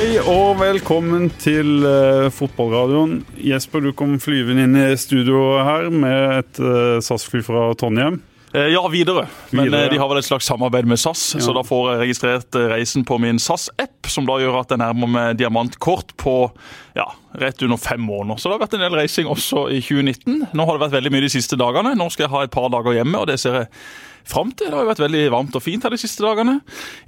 Hei og velkommen til uh, fotballradioen. Jesper, du kom flyvende inn i studio her med et uh, SAS-fly fra Trondheim. Eh, Ja, videre. Men Videre, ja. de har vel et slags samarbeid med SAS, så da får jeg registrert eh, reisen på min SAS-app, som da gjør at jeg nærmer meg diamantkort på ja, rett under fem måneder. Så det har vært en del reising også i 2019. Nå har det vært veldig mye de siste dagene. Nå skal jeg ha et par dager hjemme, og det ser jeg fram til. Det har jo vært veldig varmt og fint her de siste dagene.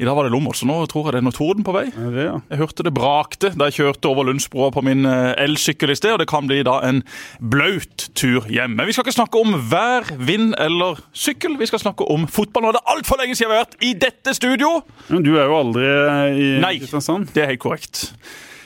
I dag var det lommer, så nå tror jeg det er noe torden på vei. Det, ja? Jeg hørte det brakte da jeg kjørte over Lundsbroa på min eh, elsykkel i sted, og det kan bli da en blaut tur hjem. Men vi skal ikke snakke om vær, vind eller sykkel. Vi skal snakke om fotball. Nå er det altfor lenge siden vi har vært i dette studio! Men du er jo aldri i Nei. Kristiansand. Det er helt korrekt.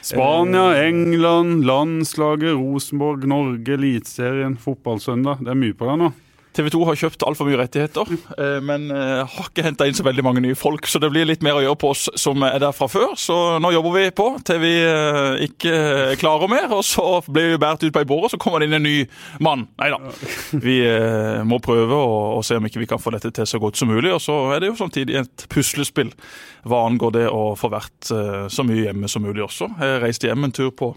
Spania, England, landslaget, Rosenborg, Norge, Eliteserien, Fotballsøndag. Det er mye på deg nå. TV 2 har kjøpt altfor mye rettigheter, eh, men eh, har ikke henta inn så veldig mange nye folk. Så det blir litt mer å gjøre på oss som er der fra før. Så nå jobber vi på til vi eh, ikke klarer mer. Og så blir vi båret ut på ei båre, og så kommer det inn en ny mann. Nei da. Vi må prøve å, se om ikke vi kan få dette til så godt som mulig. Og så er det jo samtidig et puslespill hva angår det å få vært så mye hjemme som mulig også. Jeg reiste hjem en tur på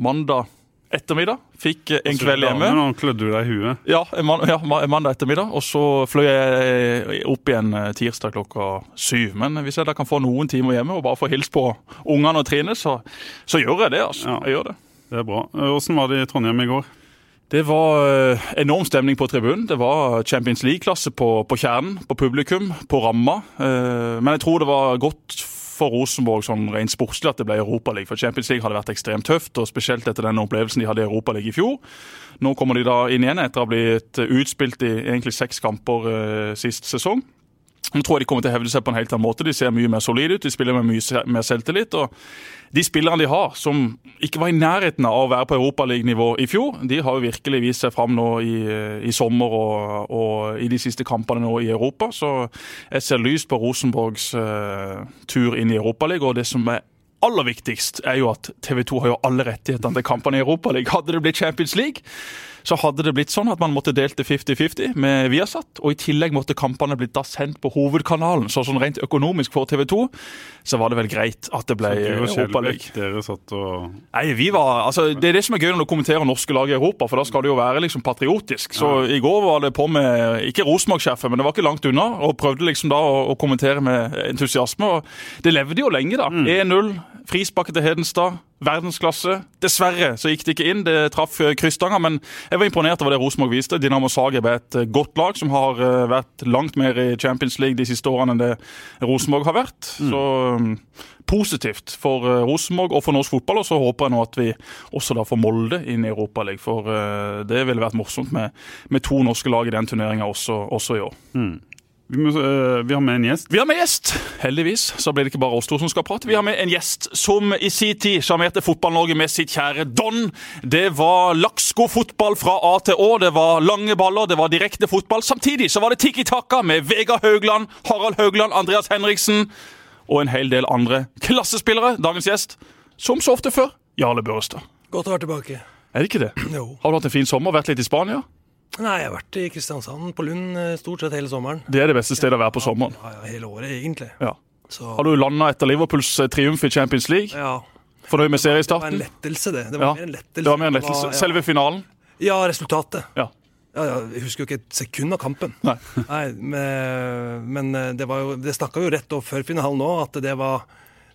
mandag ettermiddag. Fikk eh, en kveld hjemme. Nå klødde du deg i huet. Ja, en man, ja, mandag ettermiddag. Og så fløy jeg opp igjen eh, tirsdag klokka syv. Men hvis jeg da kan få noen timer hjemme og bare få hilse på ungene og Trine, så, så gjør jeg det. altså. Ja. Jeg gjør det. Det er bra. Åssen var det i Trondheim i går? Det var eh, enorm stemning på tribunen. Det var Champions League-klasse på, på kjernen, på publikum, på ramma. Eh, Men jeg tror det var godt for Rosenborg sånn rent sportslig at det ble Europaliga. For Champions League hadde vært ekstremt tøft, og spesielt etter den opplevelsen de hadde i Europaligaen i fjor. Nå kommer de da inn igjen etter å ha blitt utspilt i egentlig seks kamper eh, sist sesong. Nå tror jeg de kommer til å hevde seg på en helt annen måte. De ser mye mer solide ut, de spiller med mye mer selvtillit. og De spillerne de har, som ikke var i nærheten av å være på Europaliga-nivå i fjor, de har jo virkelig vist seg fram nå i, i sommer og, og i de siste kampene nå i Europa. Så jeg ser lyst på Rosenborgs uh, tur inn i Europaligaen. Og det som er aller viktigst, er jo at TV 2 har jo alle rettighetene til kampene i Europaligaen. Hadde det blitt Champions League, så hadde det blitt sånn at man måtte delt det 50-50 med Viasat, og i tillegg måtte kampene blitt da sendt på hovedkanalen. Så sånn rent økonomisk for TV 2, så var det vel greit at det ble Europaliga. dere satt og Nei, vi var, altså Det er det som er gøy når du kommenterer norske lag i Europa, for da skal det jo være liksom patriotisk. Så i går var det på med ikke Rosenborg-sjefen, men det var ikke langt unna, og prøvde liksom da å, å kommentere med entusiasme. og Det levde jo lenge, da. 1-0, frispark til Hedenstad. Verdensklasse. Dessverre så gikk det ikke inn. Det traff eh, krysstanga, men jeg var imponert over det Rosenborg viste. Dinamo Zagreb er et eh, godt lag som har eh, vært langt mer i Champions League de siste årene enn det Rosenborg har vært. Så um, positivt for Rosenborg og for norsk fotball. Og så håper jeg nå at vi også da får Molde inn i Europaligaen, for det ville vært morsomt med, med to norske lag i den turneringa også, også i år. Vi, må, eh, vi har med en gjest. Vi har med gjest, heldigvis. Så blir det ikke bare oss to som skal prate. Vi har med en gjest som i sin tid sjarmerte Fotball-Norge med sitt kjære Don. Det var laksko-fotball fra A til Å. Det var lange baller, det var direkte fotball. Samtidig så var det tiki-taka med Vegard Haugland, Harald Haugland, Andreas Henriksen og en hel del andre klassespillere. Dagens gjest, som så ofte før, Jarle Børrestad. Godt å være tilbake. Er det ikke det? Jo. Har du hatt en fin sommer? Vært litt i Spania? Nei, jeg har vært i Kristiansand, på Lund, eh, stort sett hele sommeren. Det er det beste stedet å være på sommeren. Ja, ja, hele året, egentlig. Ja. Så Har du landa etter Liverpools eh, triumf i Champions League? ja, Fornøyd med seriestarten? det var en lettelse, det. Det var Ja, mer en lettelse. Det var mer en lettelse. Var- Selve finalen? Ja, ja resultatet. Ja. Ja, ja, jeg husker jo ikke et sekund av kampen. Nei. Nei, men, men eh, det var jo Det snakka jo rett over før finalen nå, at det var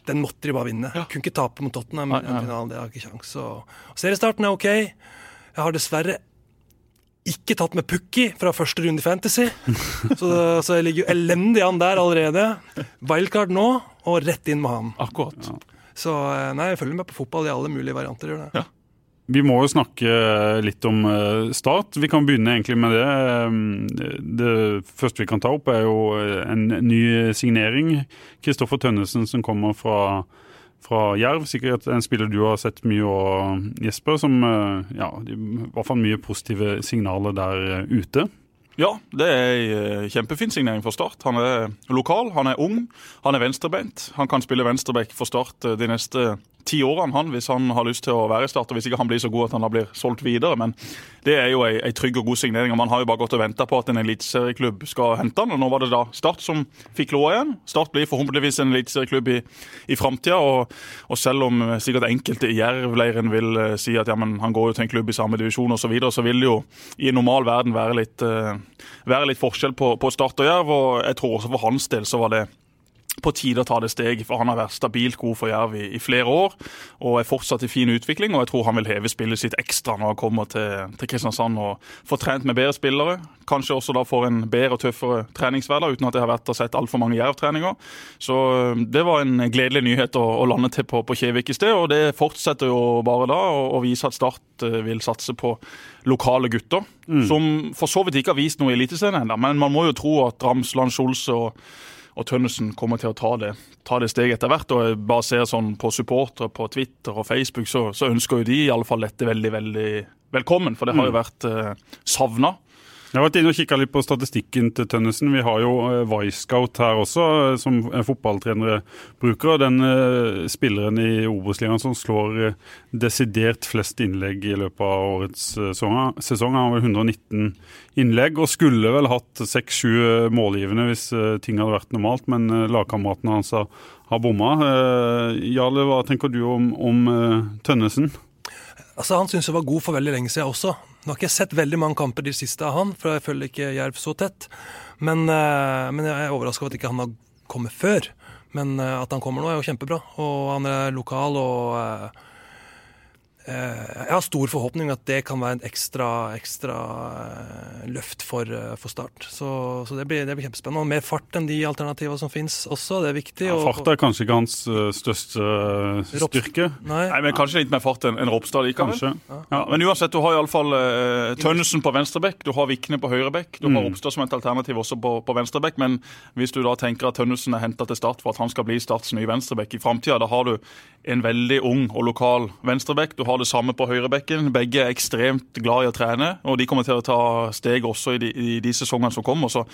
den måtte de bare vinne. Kunne ikke tape mot Tottenham i finalen. Det har ikke kjangs. Seriestarten er OK. Jeg har dessverre ikke tatt med Pukki fra første runde i Fantasy. Så, så jeg ligger jo elendig an der allerede. Wildcard nå, og rett inn med han. Akkurat. Så eh, nei, jeg følger med på fotball i alle mulige varianter. Gjør det. Ja. Vi må jo snakke litt om eh, Start. Vi kan begynne egentlig med det. Eh, Det første vi kan ta opp, er jo eh, en ny signering. Kristoffer Tønnesen som kommer fra, fra Jerv. Sikkert en spiller du har sett mye og Jesper. Som eh, ja, i hvert fall mye positive signaler der eh, ute. Ja, det er ei eh, kjempefin signering for Start. Han er lokal, han er ung, han er venstrebeint. Han kan spille venstreback for Start de neste ti årene, han, hvis han har lyst til å være i Start. og Hvis ikke han blir så god at han da blir solgt videre. Men det er jo ei, trygg og god signering. og Man har jo bare gått og venta på at en eliteserieklubb skal hente han. og Nå var det da Start som fikk lov igjen. Start blir forhåpentligvis en eliteserieklubb i, i framtida. Og, og, selv om sikkert enkelte i Jerv-leiren vil uh, si at ja, men han går jo til en klubb i samme divisjon osv., så, så vil det jo i en normal verden være litt, uh, være litt forskjell på, på Start og Jerv. og jeg tror også for hans del så var det på tide å ta det steg, for han har vært stabilt god for Jerv i, i, flere år og er fortsatt i fin utvikling. og Jeg tror han vil heve spillet sitt ekstra når han kommer til, til Kristiansand og får trent med bedre spillere. Kanskje også da får en bedre og tøffere treningshverdag, uten at jeg har vært og sett altfor mange Jerv-treninger. Så det var en gledelig nyhet å, å lande til på, på Kjevik i sted, og det fortsetter jo bare da å vise at Start øh, vil satse på lokale gutter, mm. som for så vidt ikke har vist noe i Eliteserien ennå. Men man må jo tro at Ramsland, Skjolse og og Tønnesen kommer til å ta det, ta det steget etter hvert. og jeg bare ser sånn På supportere på Twitter og Facebook så, så ønsker jo de i alle fall dette veldig veldig velkommen. For det har jo mm. vært eh, savna. Jeg har vært inne og kikka litt på statistikken til Tønnesen. Vi har jo Wisecout her også, uh, som fotballtrenere bruker. Den uh, spilleren i Obos-ligaen som slår desidert flest innlegg i løpet av årets sesong. Han har vel 119 innlegg og skulle vel hatt 6-7 målgivende hvis ting hadde vært normalt, men lagkameratene hans har, bomma. Jarle, hva tenker du om, om Tønnesen? Altså, Han syns jeg var god for veldig lenge siden også. Nå har ikke jeg sett veldig mange kamper de siste av han, for jeg følger ikke Jerv så tett. Men, eh, men jeg er overraska over at ikke han har kommet før. Men eh, at han kommer nå, er jo kjempebra. Og han er lokal og eh, jeg har stor forhåpning at det kan være en ekstra, ekstra eh, løft for, eh, for Start. Så, så det, blir, det, blir, kjempespennende. Og mer fart enn de alternativene som finnes også, det er viktig. Ja, fart er kanskje ikke hans største styrke. Nei. Nei, men kanskje litt mer fart enn en Ropstad likevel. Ja. Ja, men uansett, du har iallfall uh, Tønnesen på venstrebekk, du har Vikne på høyrebekk. Du har mm. Ropstad som et alternativ også på, på venstrebekk, men hvis du da tenker at Tønnesen er henta til Start for at han skal bli Starts nye venstrebekk i framtida, da har du en veldig ung og lokal venstrebekk. Du har det samme på høyrebekken. Begge er ekstremt glad i å trene, og de kommer til å ta steg også i de, i de sesongene som kommer. Så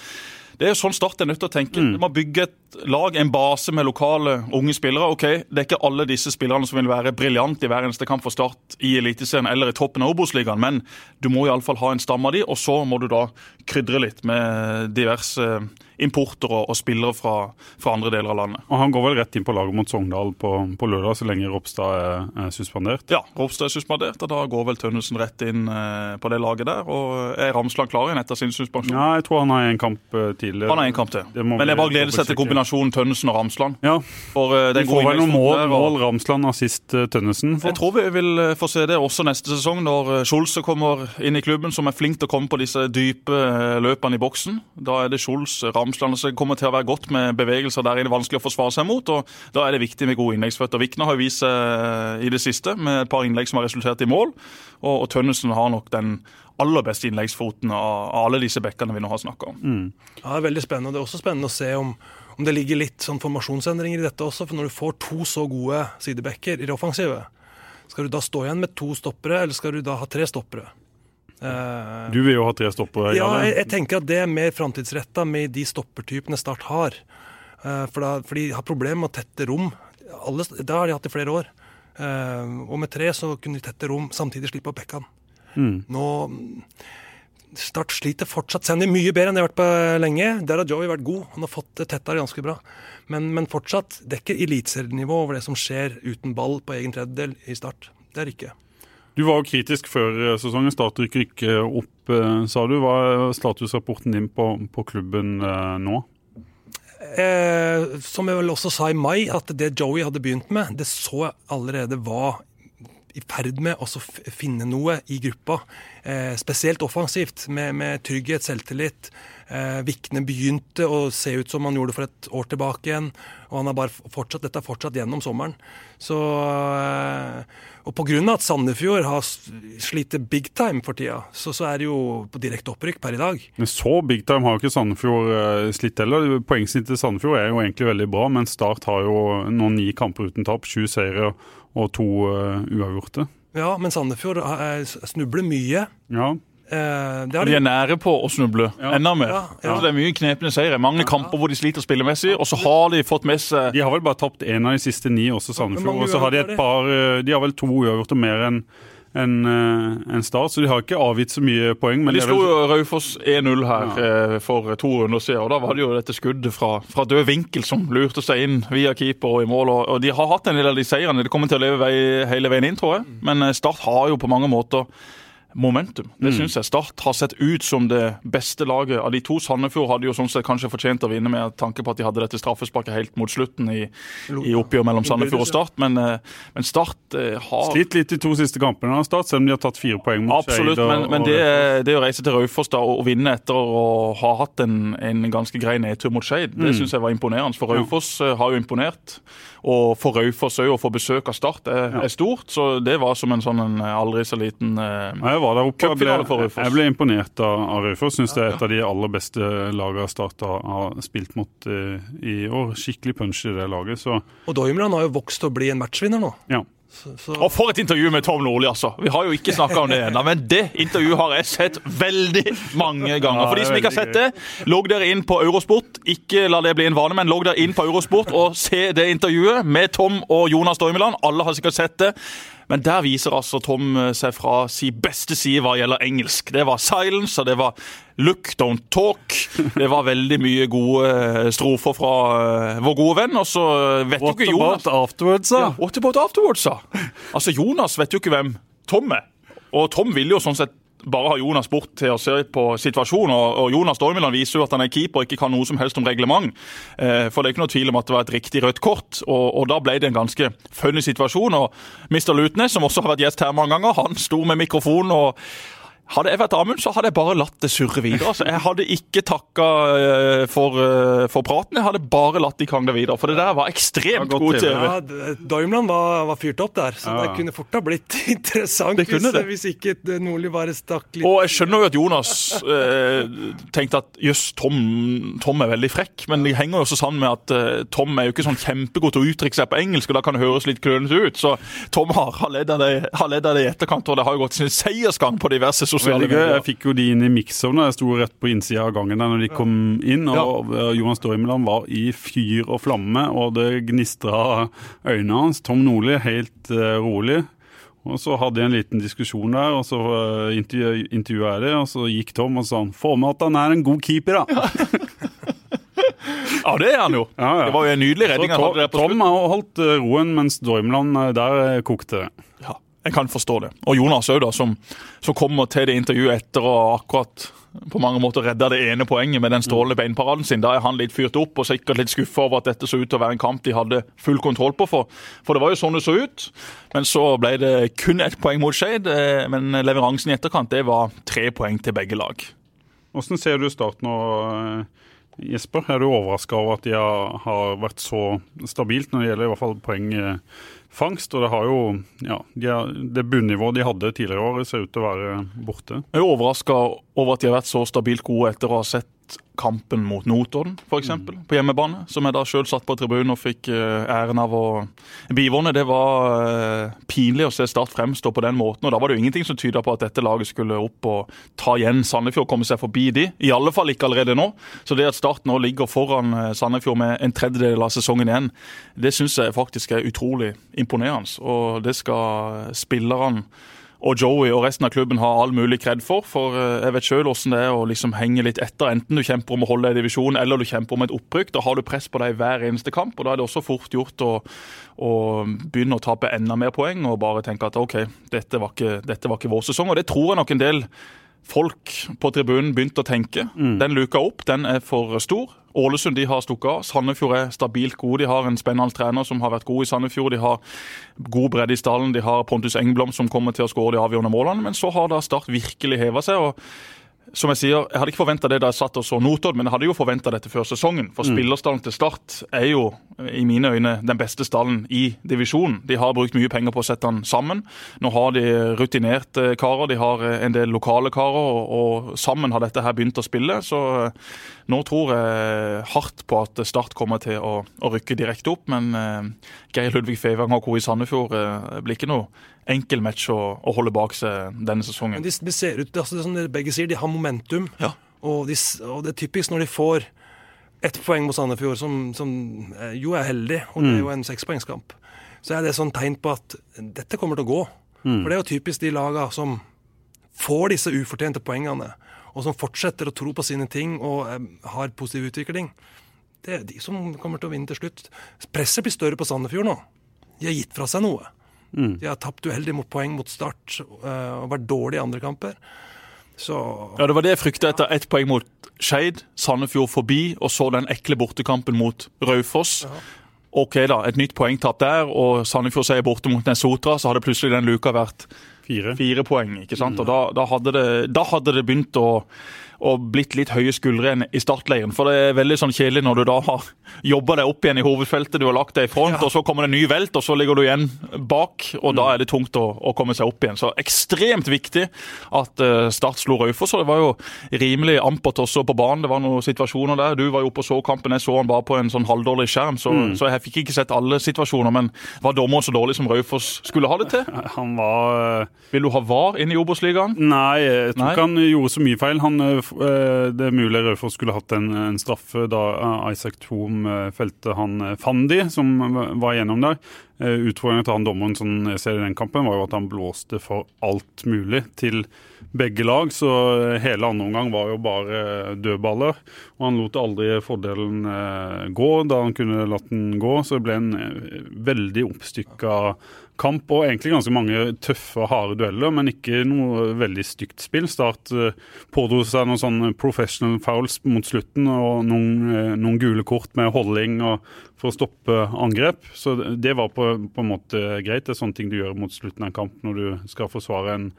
det er sånn Start er nødt til å tenke. Mm. Man bygger et lag, en base med lokale unge spillere. Ok, Det er ikke alle disse spillerne som vil være briljante i hver eneste kamp for Start i Eliteserien eller i toppen av Obos-ligaen, men du må iallfall ha en stamme av de, og så må du da krydre litt med diverse importer og, og spillere fra, fra, andre deler av landet. Og Han går vel rett inn på laget mot Sogndal på, på lørdag, så lenge Ropstad er, er, suspendert? Ja, Ropstad er suspendert, og da går vel Tønnesen rett inn eh, på det laget der. og Er Ramsland klar igjen etter sin suspensjon? Ja, jeg tror han har en kamp eh, tidligere. Han har en kamp til. Men det er bare å glede seg til kombinasjonen Tønnesen og Ramsland. Ja, for uh, Vi får vel noen mål, der, og... mål Ramsland og sist uh, Tønnesen? For. Jeg tror vi vil få se det også neste sesong, når Skjolse kommer inn i klubben, som er flink til å komme på disse dype løpene i boksen. Da er det Scholz, Ramsland som kommer til til å være godt med bevegelser der er det vanskelig å forsvare seg mot. og Da er det viktig med gode innleggsføtter. Vikna har vist seg i det siste med et par innlegg som har resultert i mål. Og, og Tønnesen har nok den aller beste innleggsfoten av, av alle disse bekkene vi nå har snakka om. Mm. Ja, Det er veldig spennende. Det er også spennende å se om, om det ligger litt sånn formasjonsendringer i dette også. For når du får to så gode sidebekker i det offensive, skal du da stå igjen med to stoppere, eller skal du da ha tre stoppere? Uh, du vil jo ha tre stoppere? Ja, jeg, jeg, tenker at det er mer framtidsretta med de stoppertypene Start har. Uh, for, da, for, de har problemer med å tette rom. Alle, det har de hatt i flere år. Uh, og med tre så kunne de tette rom, samtidig slippe opp bekkene. Mm. Nå Start sliter fortsatt. Sandy mye bedre enn de har vært på lenge. Der har Joey vært god. Han har fått det tettere ganske bra. Men, men fortsatt, det er ikke eliteserienivå over det som skjer uten ball på egen tredjedel i Start. Det er det ikke. Du var jo kritisk før eh, sesongen. Start rykker ikke opp, eh, sa du. Hva er statusrapporten din på, på klubben eh, nå? Eh, som jeg vel også sa i mai, at det Joey hadde begynt med, det så jeg allerede var i ferd med å finne noe i gruppa. Eh, spesielt offensivt, med, med trygghet, selvtillit. Eh, Vikne begynte å se ut som han gjorde for et år tilbake igjen. Og han har bare fortsatt, dette har fortsatt gjennom sommeren. Så eh, og pga. at Sandefjord har sliter big time for tida, så, så, er det jo på direkte opprykk per i dag. Men så big time har jo ikke Sandefjord uh, slitt heller. Poengsnittet til Sandefjord er jo egentlig veldig bra, men Start har jo nå ni kamper uten tap. Sju seire og to uh, uavgjorte. Ja, men Sandefjord snubler mye. Ja, Eh, De de er nære på å snuble enda mer. Ja, ja. Det er mye knepne seire. Mange kamper hvor de sliter spillemessig, og så har de fått med seg De har vel bare tapt én av de siste ni, også Sandefjord. Og så har de et par eh, De har vel to uavgjort og mer enn en, en Start, så de har ikke avgitt så mye poeng. Men De det slo vel, Raufoss 1-0 her ja. for to runder siden. og Da var det jo dette skuddet fra, fra død vinkel som lurte seg inn via keeper og i mål. Og, og De har hatt en del av de seirene. De kommer til å leve vei, hele veien inn, tror jeg. Men eh, Start har jo på mange måter momentum. Det synes jeg. Start har sett ut som det beste laget. Av de to Sandefjord hadde jo sånn sett kanskje fortjent å vinne med tanke på at de hadde dette straffesparket helt mot slutten i, i oppgjøret mellom Sandefjord og Start. Men, eh, men Start eh, har Slitt litt de to siste kampene av Start, selv om de har tatt fire poeng mot Absolutt, Skeid og- men, men det, det å reise til Raufoss da, og vinne etter å ha hatt en, en ganske grei nedtur mot Skeid, det Mm. synes jeg var imponerende. For Raufoss ja. har jo imponert. Og for Raufoss òg å få besøk av Start er, er stort, så det var som en sånn en aldri så liten eh, Ja, var der oppe og ble, jeg ble imponert av, av Raufoss. Syns det er et av de aller beste lagene Start har, spilt mot uh, i år. Skikkelig punch i det laget, så Og Doimland har jo vokst til å bli en matchvinner nå. ja. Så, så, Og for et intervju med Tom Nordli, altså. Vi har jo ikke snakka om det ennå, men det intervjuet har jeg sett veldig mange ganger. For de som ikke har sett det, logg dere inn på Eurosport. Ikke la det bli en vane, men logg dere inn på Eurosport og se det intervjuet med Tom og Jonas Dormeland. Alle har sikkert sett det. Men der viser altså Tom seg fra sin beste side hva gjelder engelsk. Det var silence, og det var look, don't talk. Det var veldig mye gode eh, strofer fra eh, vår gode venn. Og så vet jo ikke Jonas about afterwards, da? ja, what about afterwards, da? Altså, Jonas vet jo ikke hvem Tom er. Og Tom vil jo sånn sett bare har Jonas bort til å se på situasjonen. Og, Jonas Dormeland viser jo at han er keeper og ikke kan noe som helst om reglement. Eh, for det er ikke noe tvil om at det var et riktig rødt kort, og, og da ble det en ganske funny situasjon. Og Mr. Lutnes, som også har vært gjest her mange ganger, han sto med mikrofon og hadde jeg vært Amund, så hadde jeg bare latt det surre videre. Altså, jeg hadde ikke takka eh, for, eh, for praten, jeg hadde bare latt de krangle videre. For det der var ekstremt Ja, god TV. TV. ja, Doimland var, var fyrt opp der, så Ja. det kunne fort ha blitt interessant Det hvis, det. hvis ikke det Nordli bare stakk litt Og jeg skjønner jo at Jonas eh, tenkte at jøss, Tom, Tom er veldig frekk, men det henger jo også sammen med at eh, Tom er jo ikke sånn kjempegod til å uttrykke seg på engelsk, og da kan det høres litt klønete ut. Så Tom har, har ledd av det, har ledd av det i etterkant, og det har jo gått sin seiersgang på diverse sosiale Veldig gøy. Jeg fikk jo de inn i mixzone. Jeg sto rett på innsida av gangen der når de kom inn. Og ja. Johan Stormeland var i fyr og flamme, og det gnistra øynene hans. Tom Nordli helt eh, rolig. Og så hadde jeg en liten diskusjon der, og så uh, intervjua jeg det. Og så gikk Tom og sa han, få med at han er en god keeper, da. Ja, det er han jo. Ja, ja. Det var jo en nydelig Så redning han Tom, hadde der på Tom har holdt eh, roen, mens Dormeland, eh, der eh, kokte. Ja, jeg kan forstå det. Og Jonas òg, som, som kommer til det intervjuet etter å akkurat på mange måter redde det ene poenget med den strålende beinparaden sin. Da er han litt fyrt opp og sikkert litt skuffa over at dette så ut til å være en kamp de hadde full kontroll på. For, for det var jo sånn det så ut. Men så ble det kun ett poeng mot Skeid. eh, Men leveransen i etterkant det var tre poeng til begge lag. Hvordan ser du Start nå, eh, Jesper? Er du overraska over at de har, vært så stabilt når det gjelder i hvert fall poengfangst? Og det har jo ja, de det bunnivået de hadde tidligere i år, ser ut til å være borte. Jeg er overraska over at de har vært så stabilt gode etter å ha sett kampen mot Notodden, f.eks., mm. på hjemmebane. Som jeg da sjøl satt på tribunen og fikk eh, æren av å bivåne. Det var eh, pinlig å se Start fremstå på den måten. og Da var det jo ingenting som tyda på at dette laget skulle opp og ta igjen Sandefjord, komme seg forbi de. I alle fall ikke allerede nå. Så det at Start nå ligger foran eh, Sandefjord med en tredjedel av sesongen igjen, det syns jeg faktisk er utrolig imponerende. Og det skal spillerne og Joey og resten av klubben har all mulig kred for. For eh, jeg vet sjøl åssen det er å liksom henge litt etter. Enten du kjemper om å holde deg i divisjonen eller du kjemper om et opprykk. Da har du press på deg hver eneste kamp, og da er det også fort gjort å, å begynne å tape enda mer poeng og bare tenke at OK, dette var ikke, dette var ikke vår sesong. Og det tror jeg nok en del folk på tribunen begynte å tenke. Den luka opp, den er for stor. Ålesund de har stukket av. Sandefjord er stabilt gode. De har en spennende trener som har vært god i Sandefjord. De har god bredde i stallen. De har Pontus Engblom som kommer til å skåre de avgjørende målene. Men så har da Start virkelig heva seg. og som Jeg sier, jeg hadde ikke forventa det da jeg satt og så Notod, men jeg hadde jo forventa dette før sesongen. For spillerstallen til Start er jo i mine øyne den beste stallen i divisjonen. De har brukt mye penger på å sette den sammen. Nå har de rutinerte karer, de har en del lokale karer, og, og sammen har dette her begynt å spille. Så Nå tror jeg hardt på at Start kommer til å, å rykke direkte opp, men eh, Geir Ludvig Fevang og co. i Sandefjord eh, blir ikke noe enkel match å, å, holde bak seg denne sesongen. Men de, de ser ut, altså det som dere begge sier, de har momentum. Ja. Og, de, og, det er typisk når de får ett poeng mot Sandefjord, som, som, eh, jo er heldig, og det er jo en sekspoengskamp, så er det sånn tegn på at dette kommer til å gå. Mm. For det er jo typisk de laga som får disse ufortjente poengene og som fortsetter å tro på sine ting og eh, har positiv utvikling, det er de som kommer til å vinne til slutt. Presset blir større på Sandefjord nå. De har gitt fra seg noe. Mm. De har tapt uheldig mot poeng mot start uh, og vært dårlige i andre kamper. Så Ja, Det var det jeg frykta etter ett poeng mot Skeid, Sandefjord forbi, og så den ekle bortekampen mot Raufoss. Ja. OK, da, et nytt poengtap der, og Sandefjord sier borte mot Nesotra, så hadde plutselig den luka vært Fire. Fire poeng. ikke sant? Og da, da, hadde det, da, hadde det, begynt å, å blitt litt høye skuldre igjen i startleiren. For det er veldig sånn kjedelig når du da har jobba deg opp igjen i hovedfeltet, du har lagt deg i front, ja. og så kommer det en ny velt, og så ligger du igjen bak. Og mm. da er det tungt å, å, komme seg opp igjen. Så ekstremt viktig at uh, Start slo Raufoss. Og det var jo rimelig ampert også på banen. Det var noen situasjoner der. Du var jo oppe og så kampen, jeg så han bare på en sånn halvdårlig skjerm, så, mm. så jeg fikk ikke sett alle situasjoner. Men var dommeren så dårlig som Raufoss skulle ha det til? Han var vil du ha VAR inn i Obos-ligaen? Nei, jeg tror ikke han gjorde så mye feil. Han, eh, eh, det er mulig Raufoss skulle hatt en, en, straffe da eh, Isaac Thom felte han Fandi, som var igjennom der. Utfordringen til han dommeren som jeg ser i den kampen, var jo at han blåste for alt mulig til begge lag. Så hele andre omgang var jo bare dødballer. Og han lot aldri fordelen gå da han kunne latt den gå. Så det ble en veldig oppstykka kamp og egentlig ganske mange tøffe og harde dueller, men ikke noe veldig stygt spill. Start pådro seg noen sånne professional fouls mot slutten og noen, noen gule kort med holding for å stoppe angrep. Så det var på, på, en måte greit. Det er sånne ting du gjør mot slutten av en kamp når du skal forsvare en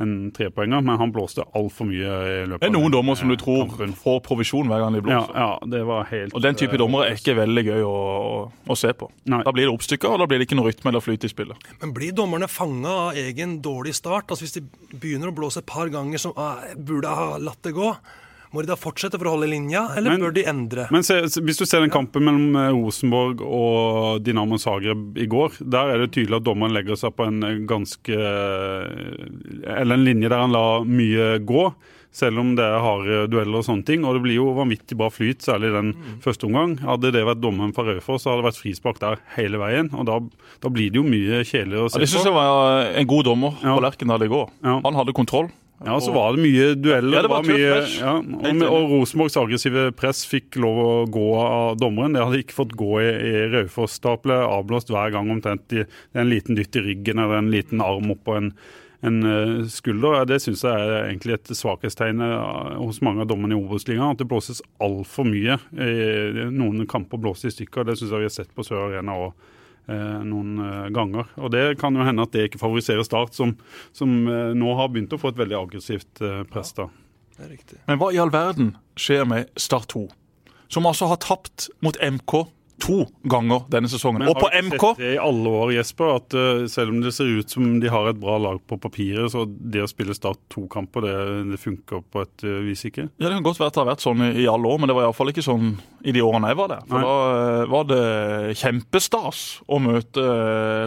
en trepoenger, men han blåste altfor mye i løpet av er noen dommere som du tror kampen. får provisjon hver gang de blåser. Ja, ja, det var helt... Og Den type dommere er ikke veldig gøy å, å, å se på. Nei. Da blir det oppstykker, og da blir det ikke noe rytme eller flyt i spillet. Men blir dommerne fanga av egen dårlig start? Altså Hvis de begynner å blåse et par ganger som ah, burde ha latt det gå, må de da fortsette for å holde linja, eller men, bør de endre? Men se, Hvis du ser den kampen mellom eh, Rosenborg og Dinamo Zagreb i går, der er det tydelig at dommeren legger seg på en eh, ganske eh, Eller en linje der han lar mye gå. Selv om det er harde dueller og sånne ting. Og det blir jo vanvittig bra flyt, særlig i den mm. første omgang. Hadde det vært dommeren fra Raufoss, så hadde det vært frispark der hele veien. Og da, da blir det jo mye kjedeligere å se på. Ja, det syns jeg var en god dommer på ja. Lerkendal i går. Ja. Han hadde kontroll. Ja, så var det mye dueller. Ja, det var, var mye, ja, og, og Rosenborgs aggressive press fikk lov å gå av dommeren. Det hadde ikke fått gå i, i Raufoss. Da ble avblåst hver gang omtrent i en liten dytt i ryggen eller en liten arm oppå en, en uh, skulder. Det syns jeg er egentlig et svakhetstegn uh, hos mange av dommerne i Obos-ligaen. At det blåses altfor mye. Noen kamper blåser i stykker. Det syns jeg vi har sett på Sør Arena òg. Eh, noen eh, ganger. Og Det kan jo hende at det ikke favoriserer Start, som, som eh, nå har begynt å få et veldig aggressivt press. da. Det er riktig. Men hva i all verden skjer med Start 2, som altså har tapt mot MK to ganger denne sesongen. Men og på MK har sett det i alle år, Jesper, at uh, selv om det ser ut som de har et bra lag på papiret, så det å spille Start to-kamper, det, det, funker på et uh, vis ikke? Ja, Det kan godt være at det har vært sånn i, i alle år, men det var iallfall ikke sånn i de årene jeg var der. For Nei. da uh, var det kjempestas å møte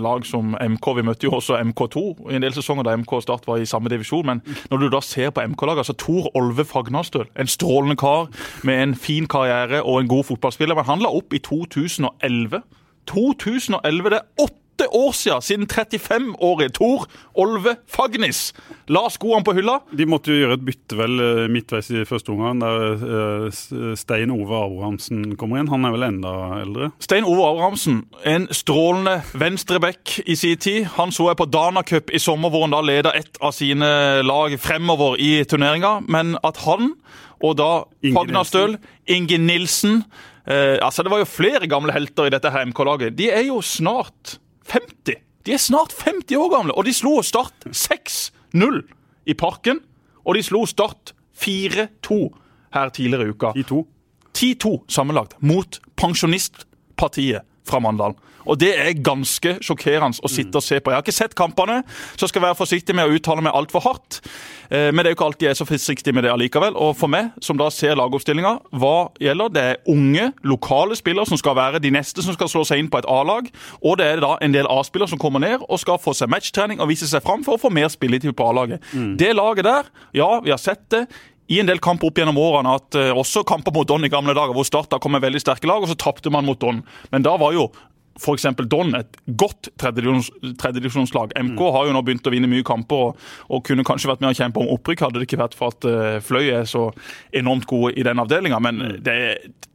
lag som MK. Vi møtte jo også MK2 i en del sesonger da MK og Start var i samme divisjon. Men når du da ser på MK-laget, altså Tor Olve Fagnastøl, en strålende kar med en fin karriere og en god fotballspiller, men han la opp i 2000 2011. 2011, det er åtte år siden, siden 35-årige Tor Olve Fagnis la skoene på hylla. De måtte jo gjøre et bytte vel eh, midtveis i første omgang, der eh, Stein Ove Abrahamsen kommer inn. Han er vel enda eldre? Stein Ove Abrahamsen, en strålende venstreback i sin tid. Han så jeg på Dana Cup i sommer, hvor han da leda et av sine lag fremover i turneringa. Men at han og da Fagnastøl, Inge Nilsen Eh, altså, Det var jo flere gamle helter i dette her MK-laget. De er jo snart 50. De er snart 50 år gamle, og de slo Start 6-0 i Parken. Og de slo Start 4-2 her tidligere i uka. 10-2. 10-2 sammenlagt mot pensjonistpartiet fra Mandal. Og det er ganske sjokkerende å sitte og se på. Jeg har ikke sett kampene, så skal jeg være forsiktig med å uttale meg altfor hardt. Eh, men det er jo ikke alltid jeg er så forsiktig med det allikevel. Og for meg, som da ser lagoppstillinga, hva gjelder? Det er unge, lokale spillere som skal være de neste som skal slå seg inn på et A-lag. Og det er da en del A-spillere som kommer ned og skal få seg matchtrening og vise seg fram for å få mer spilletid på A-laget. Mm. Det laget der, ja, vi har sett det i en del kamper opp gjennom årene at uh, også kamper mot Don i gamle dager, hvor Start kom med veldig sterke lag, og så tapte man mot Don. Men da var jo f.eks. Don et godt tredjedivisjonslag. MK mm. har jo nå begynt å vinne mye kamper og, og, kunne kanskje vært med å kjempe om opprykk, hadde det ikke vært for at uh, Fløy er så enormt gode i den avdelinga. Men mm. det,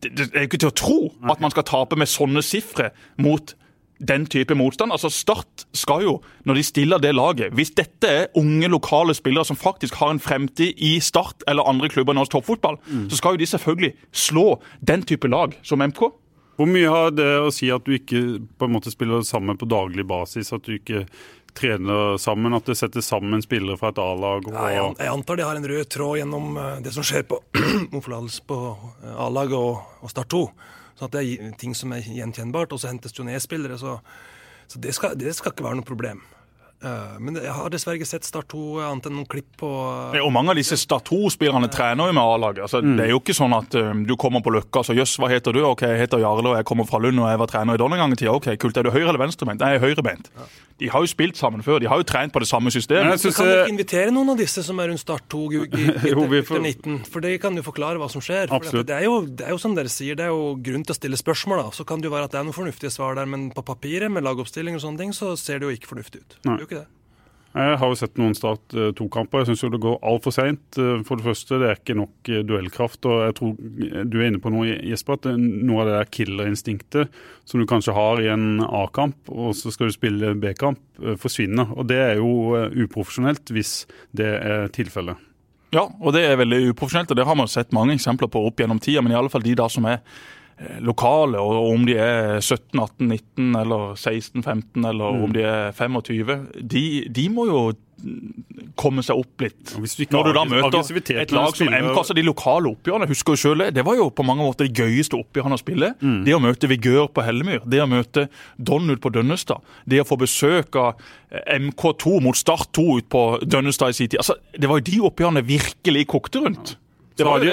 det, det, er jo ikke til å tro at man skal tape med sånne sifre mot den type motstand. Altså Start skal jo, når de stiller det laget Hvis dette er unge, lokale spillere som faktisk har en fremtid i Start eller andre klubber i norsk toppfotball, mm. så skal jo de selvfølgelig slå den type lag som MK. Hvor mye har det å si at du ikke på en måte spiller sammen på daglig basis? At du ikke trener sammen? At det setter sammen spillere fra et A-lag? Og... Ja, jeg antar de har en rød tråd gjennom eh, det som skjer på, på eh, A-laget og, og, Start 2. Sånn at det er ting som er gjenkjennbart. Og så hentes jo ned-spillere, så, så det, skal, det skal ikke være noe problem. Uh, men jeg har dessverre ikke sett Start 2 annet enn noen klipp på uh, Og mange av disse Start 2-spillerne trener jo med A-laget. Altså, mm. Det er jo ikke sånn at um, du kommer på Løkka og så jøss, hva heter du? Ok, jeg heter Jarle og jeg kommer fra Lund og jeg var trener i Don en gang i tida. Ok, kult. Er du høyre- eller venstrebeint? Nei, jeg er høyrebeint. Ja. De har jo spilt sammen før. De har jo trent på det samme systemet. Men, Så kan du ikke invitere noen av disse som er rundt Start 2 gutter 19? For det kan jo forklare hva som skjer. For det er, jo, det er jo som dere sier, det er jo grunn til å stille spørsmål. da. Så kan det jo være at det er noen fornuftige svar der, men på papiret med lagoppstilling og sånne ting, så ser det jo ikke fornuftig ut. Nei. Ikke det. Jeg har jo sett noen Start 2-kamper. Eh, jeg syns det går altfor seint. Eh, for det første, det er ikke nok eh, duellkraft. Og jeg tror du er inne på noe, Jesper, at noe av det der killerinstinktet som du kanskje har i en A-kamp, og så skal du spille B-kamp, forsvinner. Og det er jo uprofesjonelt hvis det er tilfellet. Ja, og det er veldig uprofesjonelt, og det har man sett mange eksempler på opp gjennom tida. Men i alle fall de da som er lokale, og om de er 17, 18, 19 eller 16, 15 eller mm. om de er 25, de, de må jo komme seg opp litt. Du Når du da møter et lag som MK, så de lokale oppgjørene, husker jo selv det, var jo på mange måter de gøyeste oppgjørene å spille. Mm. Det å møte Vigør på Hellemyr, det å møte Don ut på Dønnestad, det å få besøk av MK2 mot Start 2 ut på Dønnestad i sin tid. Altså, det var jo de oppgjørene virkelig kokte rundt.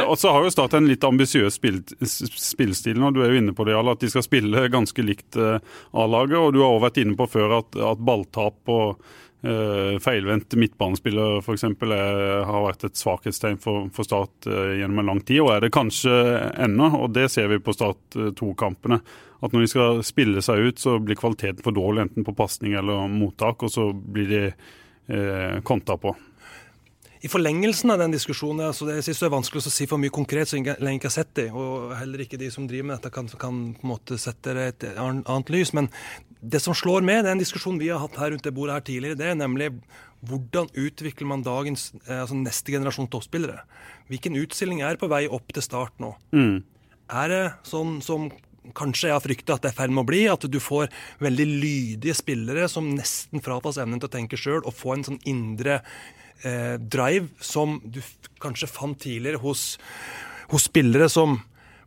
Og så har jo Start en litt ambisiøs spill, spillstil nå. Du er jo inne på det, Jarl, at de skal spille ganske likt uh, A-laget. Og du har også vært inne på før at, at balltap og uh, feilvendt midtbanespiller f.eks. har vært et svakhetstegn for, for Start uh, gjennom en lang tid, og er det kanskje ennå. Og det ser vi på Start 2-kampene. At når de skal spille seg ut, så blir kvaliteten for dårlig enten på pasning eller mottak, og så blir de eh, konta på. I forlengelsen av den diskusjonen altså det, jeg synes det er vanskelig å si for mye konkret så lenge ikke har sett det, og heller ikke de som driver med dette, kan, kan på en måte sette det et annet lys. Men det som slår med, det er en diskusjon vi har hatt her rundt det bordet her tidligere, det er nemlig hvordan utvikler man dagens, eh, altså neste generasjon toppspillere? Hvilken utstilling er på vei opp til start nå? Mm. Er det sånn som kanskje jeg har frykta at det er i ferd med å bli, at du får veldig lydige spillere som nesten fratas evnen til å tenke sjøl, og få en sånn indre eh, drive som du kanskje fant tidligere hos, hos spillere som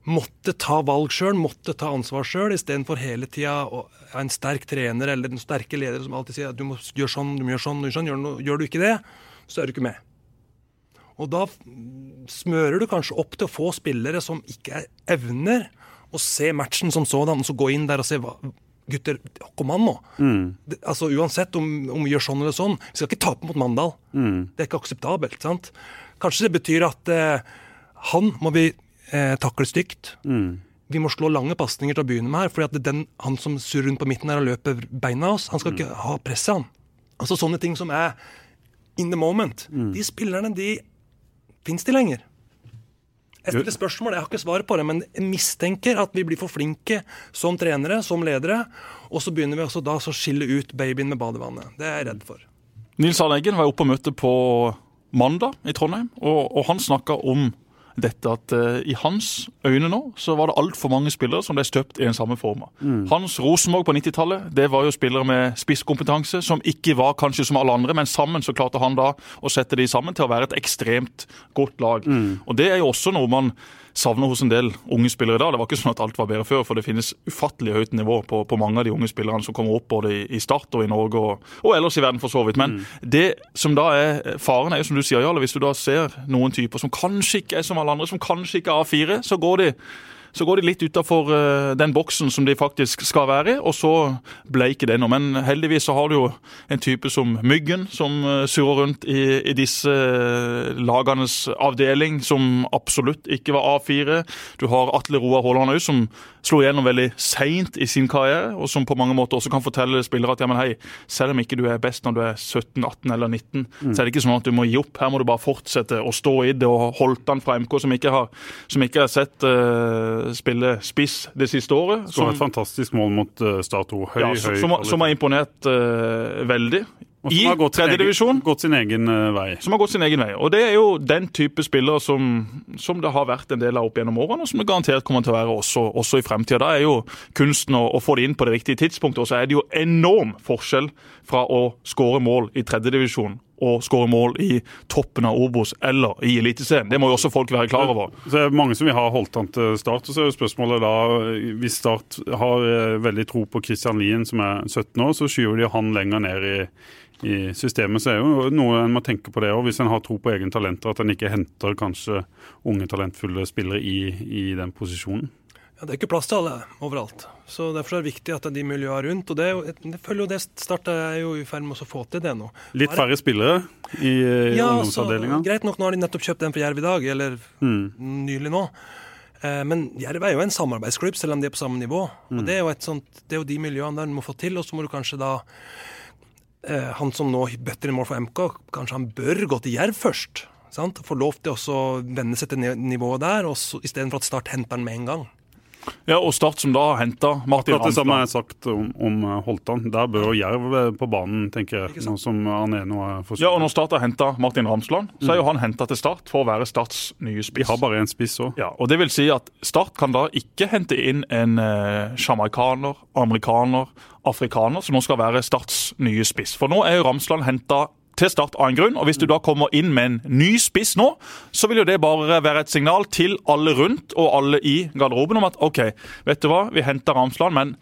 måtte ta valg sjøl, måtte ta ansvar sjøl, istedenfor hele tida en sterk trener eller en sterke leder som alltid sier at du må gjøre sånn, du må gjøre sånn, du gjør, sånn. Gjør, gjør du ikke det, så er du ikke med. Og da smører du kanskje opp til å få spillere som ikke evner å se matchen som sådan, og så gå inn der og se hva, gutter, kom an nå. Mm. Det, altså Uansett om, om, vi gjør sånn eller sånn, vi skal ikke tape mot Mandal. Mm. Det er ikke akseptabelt. sant? Kanskje det betyr at eh, han må vi eh, takle stygt. Mm. Vi må slå lange pasninger til å begynne med her, fordi at den, han som surrer rundt på midten her og løper beina av oss, han skal ikke ha presset, han. Altså Sånne ting som er in the moment. Mm. De spillerne, de fins de lenger. Jeg stiller spørsmål, jeg har ikke svar på det, men jeg mistenker at vi blir for flinke som trenere, som ledere, og så begynner vi også da å skille ut babyen med badevannet. Det er jeg redd for. Nils Arne Eggen var oppe på møte på mandag i Trondheim, og, og han snakka om dette at uh, i hans øyne nå så var det altfor mange spillere som ble støpt i den samme forma. Mm. Hans Rosenborg på 90-tallet det var jo spillere med spisskompetanse som ikke var kanskje som alle andre, men sammen så klarte han da å sette de sammen til å være et ekstremt godt lag. Mm. Og Det er jo også noe man savner hos en del unge spillere i dag. Det var ikke sånn at alt var bedre før, for det finnes ufattelig høyt nivå på, på mange av de unge spillerne som kommer opp både i, i Start og i Norge, og, og, ellers i verden for så vidt. Men mm. det som da er faren, er jo som du sier, Jarle, hvis du da ser noen typer som kanskje ikke er som alle andre, som kanskje ikke er A4, så går de så går de litt utafor uh, den boksen som de faktisk skal være i, og så bleiker noe. Men heldigvis så har du jo en type som Myggen, som uh, surrer rundt i, i disse uh, lagenes avdeling, som absolutt ikke var A4. Du har Atle Roar Haaland òg, som slo igjennom veldig seint i sin karriere, og som på mange måter også kan fortelle spillere at ja, men hei, selv om ikke du er best når du er 17, 18 eller 19, mm. så er det ikke sånn at du må gi opp. Her må du bare fortsette å stå i det. Og holdt han fra MK, som ikke har, som ikke har sett uh, spille spiss det siste året. Så et fantastisk mål mot uh, Start 2. Høy, ja, høy som, som, har imponert uh, veldig i tredjedivisjon. Gått sin egen uh, vei. Som har gått sin egen vei. Og Det er jo den type spillere som, som det har vært en del av opp gjennom årene, og som det garantert kommer til å være også, også i fremtida. Da er jo kunsten å, å, få det inn på det riktige tidspunktet, og så er det jo enorm forskjell fra å skåre mål i tredjedivisjon og skåre mål i toppen av Obos eller i Eliteserien. Det må jo også folk være klar over. Det er Mange som vil ha holdt han til Start. og så er jo spørsmålet da, Hvis Start har eh, veldig tro på Christian Lien, som er 17 år, så skyver de han lenger ned i i systemet, så er jo noe en må tenke på det òg, hvis en har tro på egne talenter. At en ikke henter kanskje unge, talentfulle spillere i, i, den posisjonen. Ja, Det er ikke plass til alle overalt. så Derfor er det viktig at det er de miljøene rundt. og Det, det følger jo det Start er jo i ferd med å få til det nå. Litt færre spillere i, i ja, ungdomsavdelinga? Greit nok, nå har de nettopp kjøpt en fra Jerv i dag, eller mm. nylig nå. Eh, men Jerv er jo en samarbeidsklubb, selv om de er på samme nivå. Mm. og Det er jo, sånt, det er jo de miljøene der du må få til, og så må du kanskje da eh, han som nå bøtter i mål for MK, kanskje han bør gå til Jerv først. Sant? Få lov til å vende seg til nivået der, istedenfor at Start henter han med en gang. Ja, og Start som da har henta Martin Akkurat det samme er sagt om, om eh, Holtan. Der bør Jerv eh, på banen, tenker jeg. Nå som Arneno er forsvunnet. Ja, og når Start har henta Martin Ramsland, så er jo han henta til Start for å være Starts nye spiss. De har bare en spiss òg. Ja, og det vil si at Start kan da ikke hente inn en eh, amerikaner, afrikaner, som nå skal være Starts nye spiss. For nå er jo Ramsland henta til Start av en grunn. og Hvis du da kommer inn med en ny spiss nå, så vil jo det bare være et signal til alle rundt og alle i garderoben om at OK, vet du hva, vi henter Ramsland, men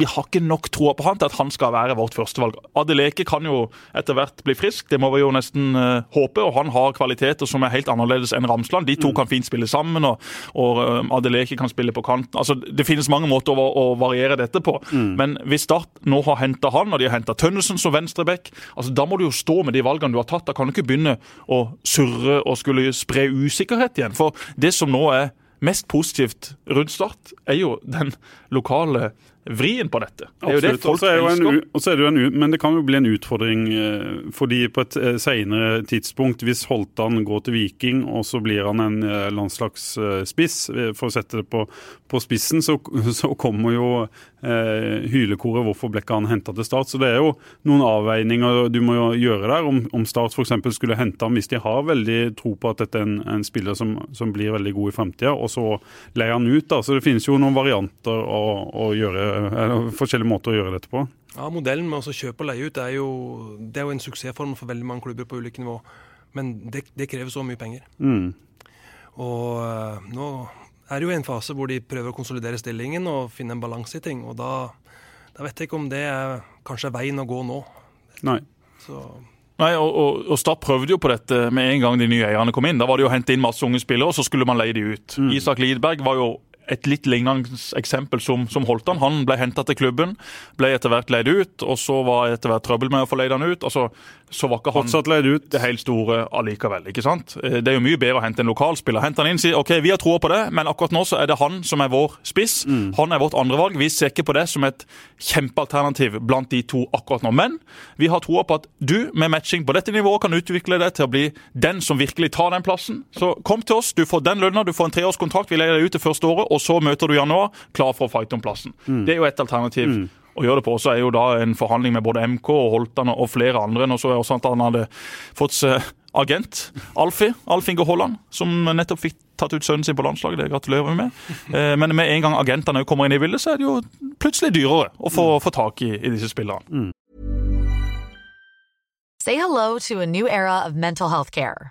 vi har ikke nok troa på han til at han skal være vårt førstevalg. Adeleke kan jo etter hvert bli frisk, det må vi jo nesten uh, håpe. Og han har kvaliteter som er helt annerledes enn Ramsland. De to mm. kan fint spille sammen, og, og uh, Adeleke kan spille på kanten. Altså, Det finnes mange måter å, å variere dette på. Mm. Men hvis Start nå har henta han, og de har henta Tønnesen som venstreback, altså, da må du jo stå med de valgene du har tatt. Da kan du ikke begynne å surre og skulle spre usikkerhet igjen. For det som nå er mest positivt rundt Start, er jo den lokale vrien på dette. Det er jo det folk elsker. Jo en, men det kan jo bli en utfordring eh, fordi på et eh, senere tidspunkt, hvis Holtan går til Viking og så blir han en eh, landslagsspiss, for å sette det på, på spissen, så, så, kommer jo eh, hylekoret 'Hvorfor ble ikke han henta til Start?' Så det er jo noen avveininger du må gjøre der. Om, om Start f.eks. skulle hente ham hvis de har veldig tro på at dette er en, en spiller som, som, blir veldig god i framtida, og så leier han ut. da, Så det finnes jo noen varianter å, å gjøre eller forskjellige måter å gjøre dette på? Ja, Modellen med å kjøpe og leie ut er jo, det er jo en suksessform for veldig mange klubber på ulike nivå. Men det, det krever så mye penger. Mm. Og uh, nå er jo i en fase hvor de prøver å konsolidere stillingen og finne en balanse i ting. Og da, da, vet jeg ikke om det er kanskje veien å gå nå. Nei. Så Nei, og, og, og Start prøvde jo på dette med en gang de nye eierne kom inn. Da var det jo å hente inn masse unge spillere, og så skulle man leie de ut. Mm. Isak Lidberg var jo et litt lignende eksempel som, som Holtan. Han ble henta til klubben, ble etter hvert leid ut, og så var etter hvert trøbbel med å få leid han ut. altså så var ikke han Fortsatt leid ut. det helt store allikevel. ikke sant? Eh, det er jo mye bedre å hente en lokalspiller. Hente han inn, og si ok, vi har troa på det, men akkurat nå så er det han som er vår spiss. Mm. Han er vårt andrevalg. Vi ser ikke på det som et kjempealternativ blant de to akkurat nå. Men vi har troa på at du med matching på dette nivået kan utvikle deg til å bli den som virkelig tar den plassen. Så kom til oss, du får den lønna, du får en treårskontrakt, vi leier deg ut det første året og så møter du januar klar for å fighte om plassen. Mm. Det er jo et alternativ. Mm. Å gjøre det på så er jo da en forhandling med både MK og Holtan og flere andre. Nå så jeg også at han hadde fått seg agent, Alfie, Alf Inge Holland, som nettopp fikk tatt ut sønnen sin på landslaget. Det gratulerer vi med. Eh, men med en gang agentene kommer inn i bildet, så er det jo plutselig dyrere å få, mm. få tak i, i, disse spillerne. Mm. Say hello to a new era of mental health care.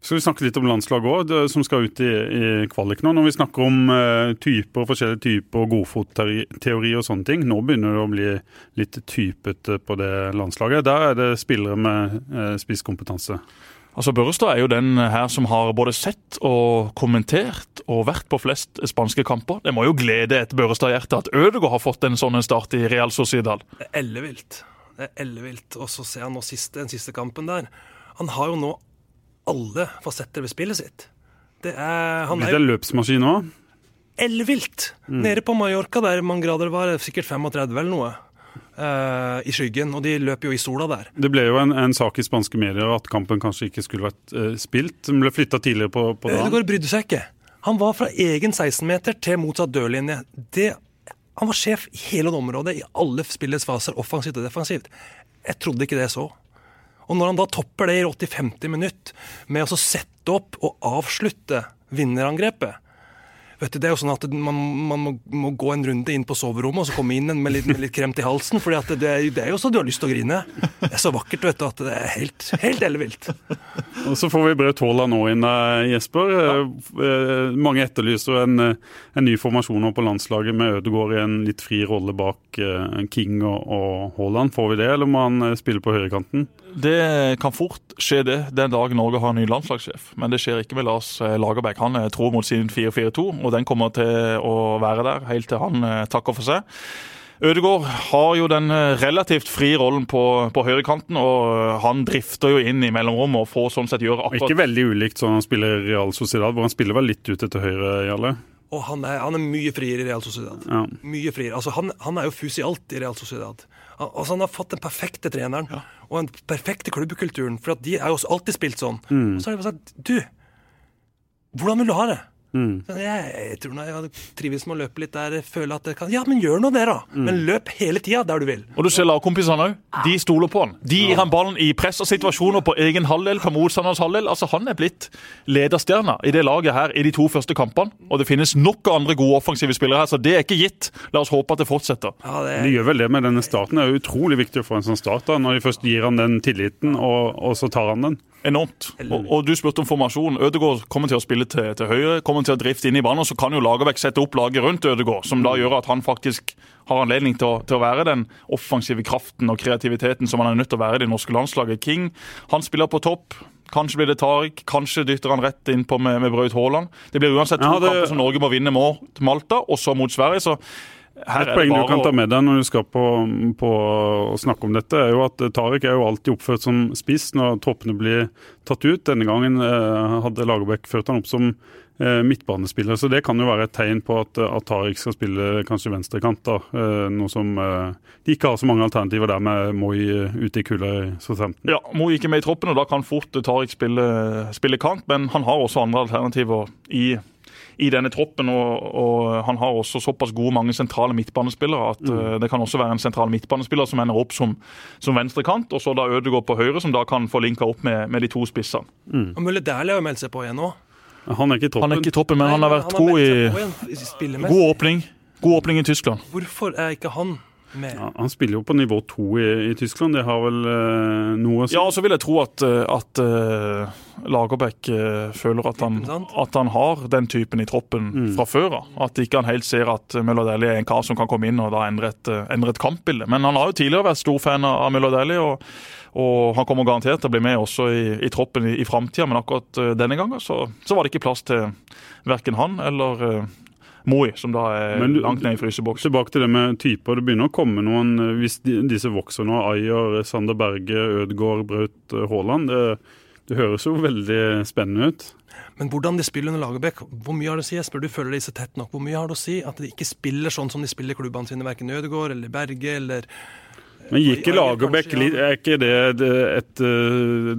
Skal vi snakke litt om landslaget òg, som skal ut i, i kvalik nå. Når vi snakker om uh, typer, forskjellige typer, godfotteori og sånne ting. Nå begynner det å bli litt typete på det landslaget. Der er det spillere med uh, spisskompetanse. Altså Børrestad er jo den her som har både sett og kommentert og vært på flest spanske kamper. Det må jo glede et Børrestad-hjerte at Ødegaard har fått en sånn start i Real Sociedal. Det er ellevilt. Det er ellevilt. Og så ser han nå siste, den siste kampen der. Han har jo nå alle fasetter ved spillet sitt. Det er, han er jo løpsmaskin òg? ellevilt. Mm. Nede på Mallorca, der mange grader var, sikkert 35 eller noe. Uh, I skyggen, og de løper jo i sola der. Det ble jo en, en sak i spanske medier at kampen kanskje ikke skulle vært uh, spilt. Den ble flytta tidligere på, på dagen. Det går brydde seg ikke. Han var fra egen 16-meter til motsatt dørlinje. Det, han var sjef i hele området, i alle spillets faser, offensivt og defensivt. Jeg trodde ikke det så. Og når han da topper det i 80-50 minutt med å sette opp og avslutte vinnerangrepet Vet du, det er jo sånn at Man, man må, må, gå en runde inn på soverommet og så komme inn med litt, med litt kremt i halsen. For det, det, er jo så du har lyst til å grine. Det er så vakkert vet du, at det er helt, helt ellevilt. Og Så får vi Braut Haaland nå inn, eh, Jesper. Ja. Eh, mange etterlyser en, en, ny formasjon på landslaget med Ødegaard i en litt fri rolle bak eh, King og, og Haaland. Får vi det, eller må han spille på høyrekanten? Det kan fort skje det den dagen Norge har en ny landslagssjef. Men det skjer ikke med Lars eh, Lagerbäck. Han tror mot sin 4-4-2, og den kommer til å være der helt til han eh, takker for seg. Ødegaard har jo den eh, relativt frie rollen på, på høyrekanten, og han drifter jo inn i mellomrommet og får sånn sett gjøre akkurat Ikke veldig ulikt sånn han spiller i Real Sociedad, hvor han spiller vel litt ute til høyre, Jarle? Og han er, han er, mye friere i Real Sociedad. Ja. Mye friere. Altså, han, han er jo fus i alt i Real Sociedad. Altså, han har fått den perfekte treneren ja. og den perfekte klubbekulturen. For de har jo alltid spilt sånn. Mm. Og så har de bare sagt Du, hvordan vil du ha det? Mm. Jeg, jeg, tror nå jeg hadde trives med å løpe litt der, føler at jeg kan Ja, men gjør nå det, da! Mm. Men løp hele tida der du vil. Og du ser lagkompisene òg. De stoler på han. De gir han ballen i press og situasjoner på egen halvdel, på motstanderens halvdel. Altså, han er blitt lederstjerna i det laget her i de to første kampene. Og det finnes nok andre gode offensive spillere her, så det er ikke gitt. La oss håpe at det fortsetter. Ja, det... De gjør vel det med denne starten. Det er utrolig viktig å få en sånn start da, når de først gir han den tilliten, og, og så tar han den. Enormt. Og, og, du spurte om formasjon. Ødegaard kommer til å spille til, til høyre, kommer til å drifte inn i banen. og Så kan jo Lagerbäck sette opp laget rundt Ødegaard, som da gjør at han faktisk har anledning til å, til å, være den offensive kraften og kreativiteten som han er nødt til å være i det norske landslaget. King han spiller på topp. Kanskje blir det Tariq, kanskje dytter han rett innpå med, med Braut Haaland. Det blir uansett to ja, det... kamper som Norge må vinne mot Malta, og så mot Sverige. så et poeng du kan ta med deg når du skal på, på å snakke om dette, er jo at Tariq er jo alltid oppført som spiss når troppene blir tatt ut. Denne gangen eh, hadde Lagerbäck ført han opp som midtbanespiller, så det kan jo være et tegn på at, at Tariq skal spille kanskje venstrekant. da, eh, Noe som eh, de ikke har så mange alternativer der med Moi ute i kulda i Southampton. Ja, Moi ikke med i troppen, og da kan fort Tariq spille, spille kant, men han har også andre alternativer i i denne troppen. Og, og, han har også såpass gode mange sentrale midtbanespillere at mm. uh, det kan også være en sentral midtbanespiller som ender opp som, som venstrekant, og så da Ødegaard på høyre, som da kan få linka opp med, med de to spissene. Mm. Og Mølle Dæhlie har jo meldt seg på igjen nå. Han er ikke i toppen. Han er ikke i toppen, men Nei, han har vært han har god i God åpning. God åpning i Tyskland. Hvorfor er ikke han ja, han spiller jo på nivå to i, i, Tyskland. Det har vel uh, noe Ja, og så vil jeg tro at, eh, at uh, Lagerbäck uh, føler at han, at han, har den typen i troppen mm. fra før av. At ikke han helt ser at Møller Dæhlie er en kar som kan komme inn og da endre et, endre et kampbilde. Men han har jo tidligere vært stor fan av Møller Dæhlie, og, han kommer garantert til å bli med også i, i troppen i, i framtida. Men akkurat denne gangen så, så, var det ikke plass til verken han eller Moi, som da er du- langt ned i fryseboksen. Tilbake til det med typer. Det begynner å komme noen eh, Hvis de, disse vokser nå, Ayer, Sander Berge, Ødegaard, Braut eh, Haaland det, det høres jo veldig spennende ut. Men hvordan de spiller under Lagerbäck, hvor mye har det å si? Jesper, du følger disse tett nok. Hvor mye har det å si at de ikke spiller sånn som de spiller i klubbene sine, verken Ødegaard eller Berge eller Men gikk i Lagerbäck litt Er ikke det et, eh,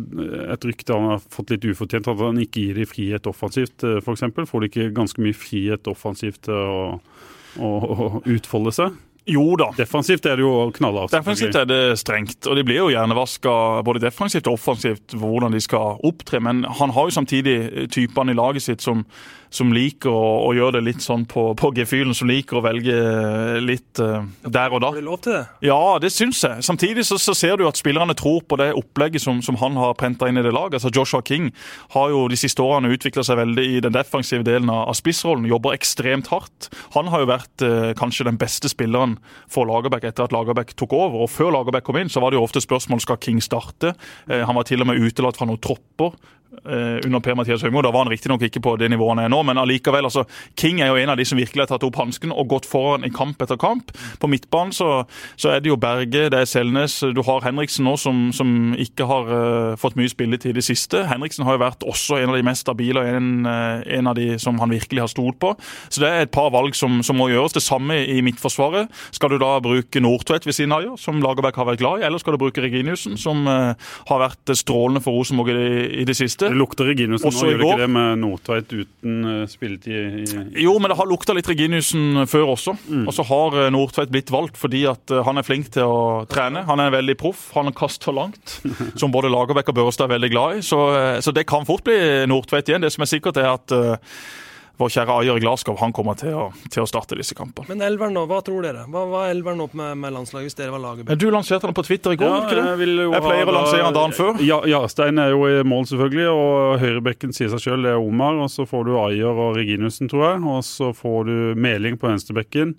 et rykte han har fått litt ufortjent? At han ikke gir de frihet offensivt, f.eks.? Får de ikke ganske mye frihet offensivt til å, å, å utfolde seg? Jo da. Defensivt er det jo knallhardt. Defensivt er det strengt, og de blir jo hjernevaska både defensivt og offensivt for hvordan de skal opptre. Men han har jo samtidig typene i laget sitt som, som liker å, å gjøre det litt sånn på, på gefühlen, som liker å velge litt uh, der og da. Har de lov til det? Ja, det syns jeg. Samtidig så, så ser du at spillerne tror på det opplegget som, som han har prenta inn i det laget. Altså Joshua King har jo de siste årene utvikla seg veldig i den defensive delen av, av spissrollen. Jobber ekstremt hardt. Han har jo vært uh, kanskje den beste spilleren for Lagerbäck etter at Lagerbäck tok over. Og Før Lagerbäck kom inn, så var det jo ofte spørsmål skal King starte. Uh, han var til og med utelatt fra noen tropper eh, under Per-Mathias Høgmo. Da var han riktignok ikke på det nivået han er nå, men allikevel. altså, King er jo en av de som virkelig har tatt opp hansken og gått foran i kamp etter kamp. På midtbanen så, så er det jo Berge, det er Selnes, du har Henriksen nå som, som ikke har uh, fått mye spilletid i det siste. Henriksen har jo vært også en av de mest stabile og en, uh, en av de som han virkelig har stolt på. Så det er et par valg som, som må gjøres. Det samme i midtforsvaret. Skal du da bruke Nordtvedt ved siden av, ja, som Lagerbäck har vært glad i, eller skal du bruke Reginiussen, som uh, har vært strålende for Rosenborg i, i det siste? Det lukter Reginiussen nå, gjør det ikke det med Nordtveit uten eh, spilletid? i, i Jo, men det har lukta litt Reginiussen før også. Mm. Og så har eh, Nordtveit blitt valgt fordi at eh, han er flink til å trene. Han er veldig proff. Han kaster langt, som både Lagerbäck og Børstad er veldig glad i. Så, så det kan fort bli Nordtveit igjen. Det som er sikkert, er at vår kjære Ajer i Glasgow han kommer til å, til å starte disse kampene. Men elveren nå, hva tror dere? Hva var elveren opp med, med landslaget hvis dere var laget? Du lanserte den på Twitter i går, Ja, du ikke det? Jeg, Jeg pleier ha å lansere den dagen før. Ja, Jarstein er jo i mål, selvfølgelig. Og høyrebekken sier seg sjøl, det er Omar. Og så får du Ajer og Reginussen, tror jeg. Og så får du Meling på venstrebekken.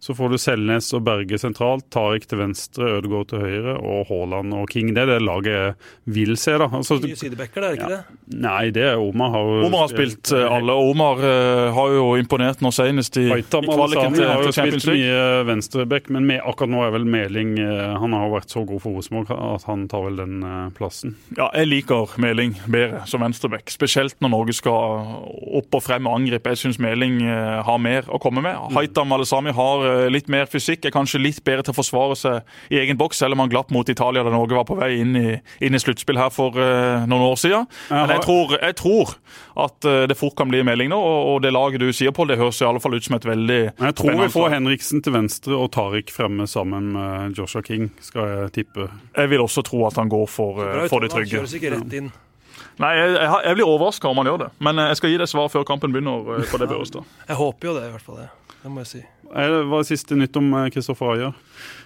Så får du Selnes og Berge sentralt, Tariq til venstre, Ødegaard til høyre og Haaland og King. Det er det laget jeg vil se, da. Altså, Nye sidebacker, det er ikke Ja. det? nei, det er Omar. Har jo Omar har spilt eh, alle. Omar eh, har jo imponert nå senest i, i Haitam kvaliken Al-Sami til, har jo spilt mye venstreback, men med, akkurat nå er vel Meling eh, Han har vært så god for Rosenborg at han tar vel den plassen. Ja, jeg liker Meling bedre som venstreback. Spesielt når Norge skal opp og frem og angripe. Jeg syns Meling har mer å komme med. Haitam Alesami har litt mer fysikk, er kanskje litt bedre til å forsvare seg i egen boks, selv om han glapp mot Italia da Norge var på vei inn i, inn i sluttspill her for uh, noen år siden. Men jeg tror, jeg tror at uh, det fort kan bli melding nå, og, og det laget du sier, Pål, det høres i alle fall ut som et veldig jeg tror vi får. Henriksen til venstre og Tariq fremme sammen med Joshua King, skal jeg tippe. Jeg vil også tro at han går for, eh, for det han trygge. Kjøres ikke rett inn. Nei, jeg, jeg, jeg blir overraska om han gjør det. Men eh, jeg skal gi deg svar før kampen begynner. eh, på det Børstad. Jeg håper jo det, i hvert fall. det. Det må jeg si. Hva er siste nytt om eh, Kristoffer Ayer?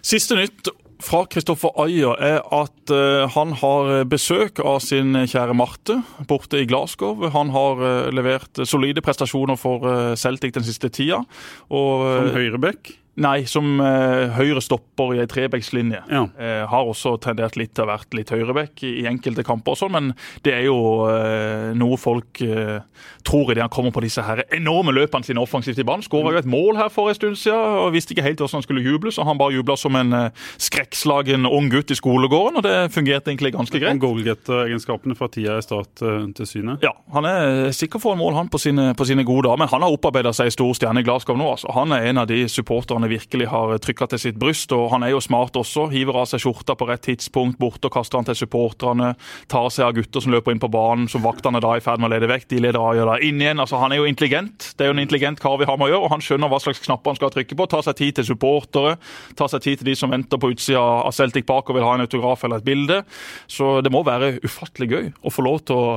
Siste nytt fra Kristoffer Ayer er at eh, han har besøk av sin kjære Marte borte i Glasgow. Han har eh, levert solide prestasjoner for eh, Celtic den siste tida. Og, Som eh, høyreback? Nei, som eh, høyre stopper i ei trebekslinje. Ja. Eh, har også tendert litt til å vært litt høyrebekk i, i enkelte kamper, og sånn, men det er jo eh, noe folk eh, tror idet han kommer på disse her enorme løpene sine offensivt i banen. Skåra jo et mål her for en stund siden og visste ikke helt hvordan han skulle juble, så han bare jubla som en eh, skrekkslagen ung gutt i skolegården, og det fungerte egentlig ganske greit. goalgetter-egenskapene fra tida i start eh, til syne? Ja, Han er sikker for en mål han på sine, på sine gode dager, men han har opparbeida seg stor stjerne i Glasgow nå. altså. Han er en av de supporterne virkelig har trykka til sitt bryst, og han er jo smart også. Hiver av seg skjorta på rett tidspunkt, borte og kaster han til supporterne. Tar seg av gutter som løper inn på banen, som vaktene da er i ferd med å lede vekk. De leder Ayer da inn igjen. altså Han er jo intelligent. Det er jo en intelligent kar vi har med å gjøre, og han skjønner hva slags knapper han skal trykke på. Tar seg tid til supportere, tar seg tid til de som venter på utsida av Celtic Park og vil ha en autograf eller et bilde. Så det må være ufattelig gøy å få lov til å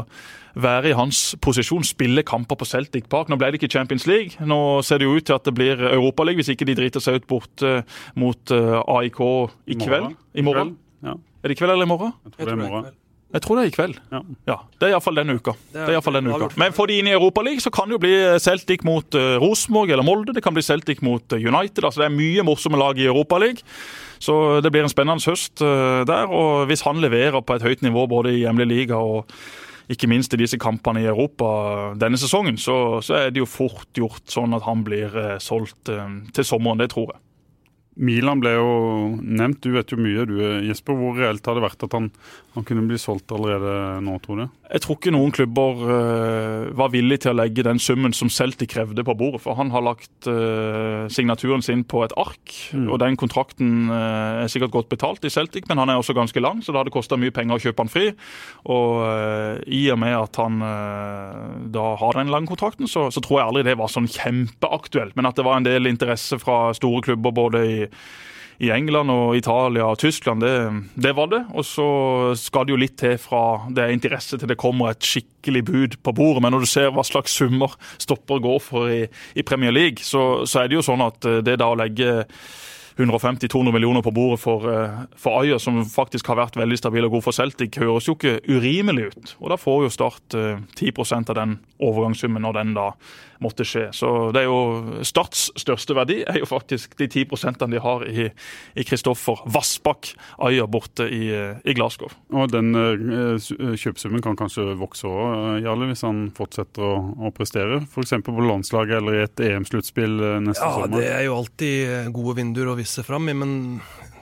være i hans posisjon, spille kamper på Celtic Park. Nå ble det ikke Champions League. Nå ser det jo ut til at det blir Europaliga, hvis ikke de driter seg ut bort eh, mot eh, AIK i kveld. I morgen. Ja, Er det i kveld eller i morgen? jeg tror det er i morgen. Jeg tror det er i kveld. Ja. Ja, Det er iallfall denne uka. Det er i fall denne uka. Men får de inn i Europaligaen, så kan det jo bli Celtic mot uh, Rosenborg eller Molde. Det kan bli Celtic mot eh, United. altså Det er mye morsomme lag i Europaligaen. Så det blir en spennende høst uh, der. Og hvis han leverer på et høyt nivå både i hjemlig liga og ikke minst i disse kampene i Europa denne sesongen, så, så er det jo fort gjort sånn at han blir eh, solgt eh, til sommeren. Det tror jeg. Milan ble jo nevnt, du vet jo mye du Jesper. Hvor reelt har det vært at han, han kunne bli solgt allerede nå, tror du? Jeg tror ikke noen klubber uh, var villige til å legge den summen som Celtic krevde på bordet. For han har lagt uh, signaturen sin på et ark, mm. og den kontrakten uh, er sikkert godt betalt i Celtic, men han er også ganske lang, så det hadde kosta mye penger å kjøpe han fri. Og i og med at han da har den lange kontrakten, så, så tror jeg aldri det var sånn kjempeaktuelt. Men at det var en del interesse fra store klubber både i i England og Italia og Tyskland, det, det, var det. Og så skal det jo litt til fra det er interesse til det kommer et skikkelig bud på bordet. Men når du ser hva slags summer stopper går for i, i Premier League, så, så, er det jo sånn at eh, det da å legge 150-200 millioner på bordet for, eh, for Ayer, som faktisk har vært veldig stabil og god for Celtic, høres jo ikke urimelig ut. Og da får jo Start 10 eh, av den overgangssummen når den da måtte skje. Så det er jo Starts største verdi er jo faktisk de 10% de har i Kristoffer Vassbakk Ayer borte i, i, Glasgow. Og den kjøpesummen kan kanskje vokse òg, Jarle, hvis han fortsetter å, å prestere? F.eks. på landslaget eller i et EM-sluttspill neste ja, sommer? Ja, det er jo alltid gode vinduer å vise fram i, men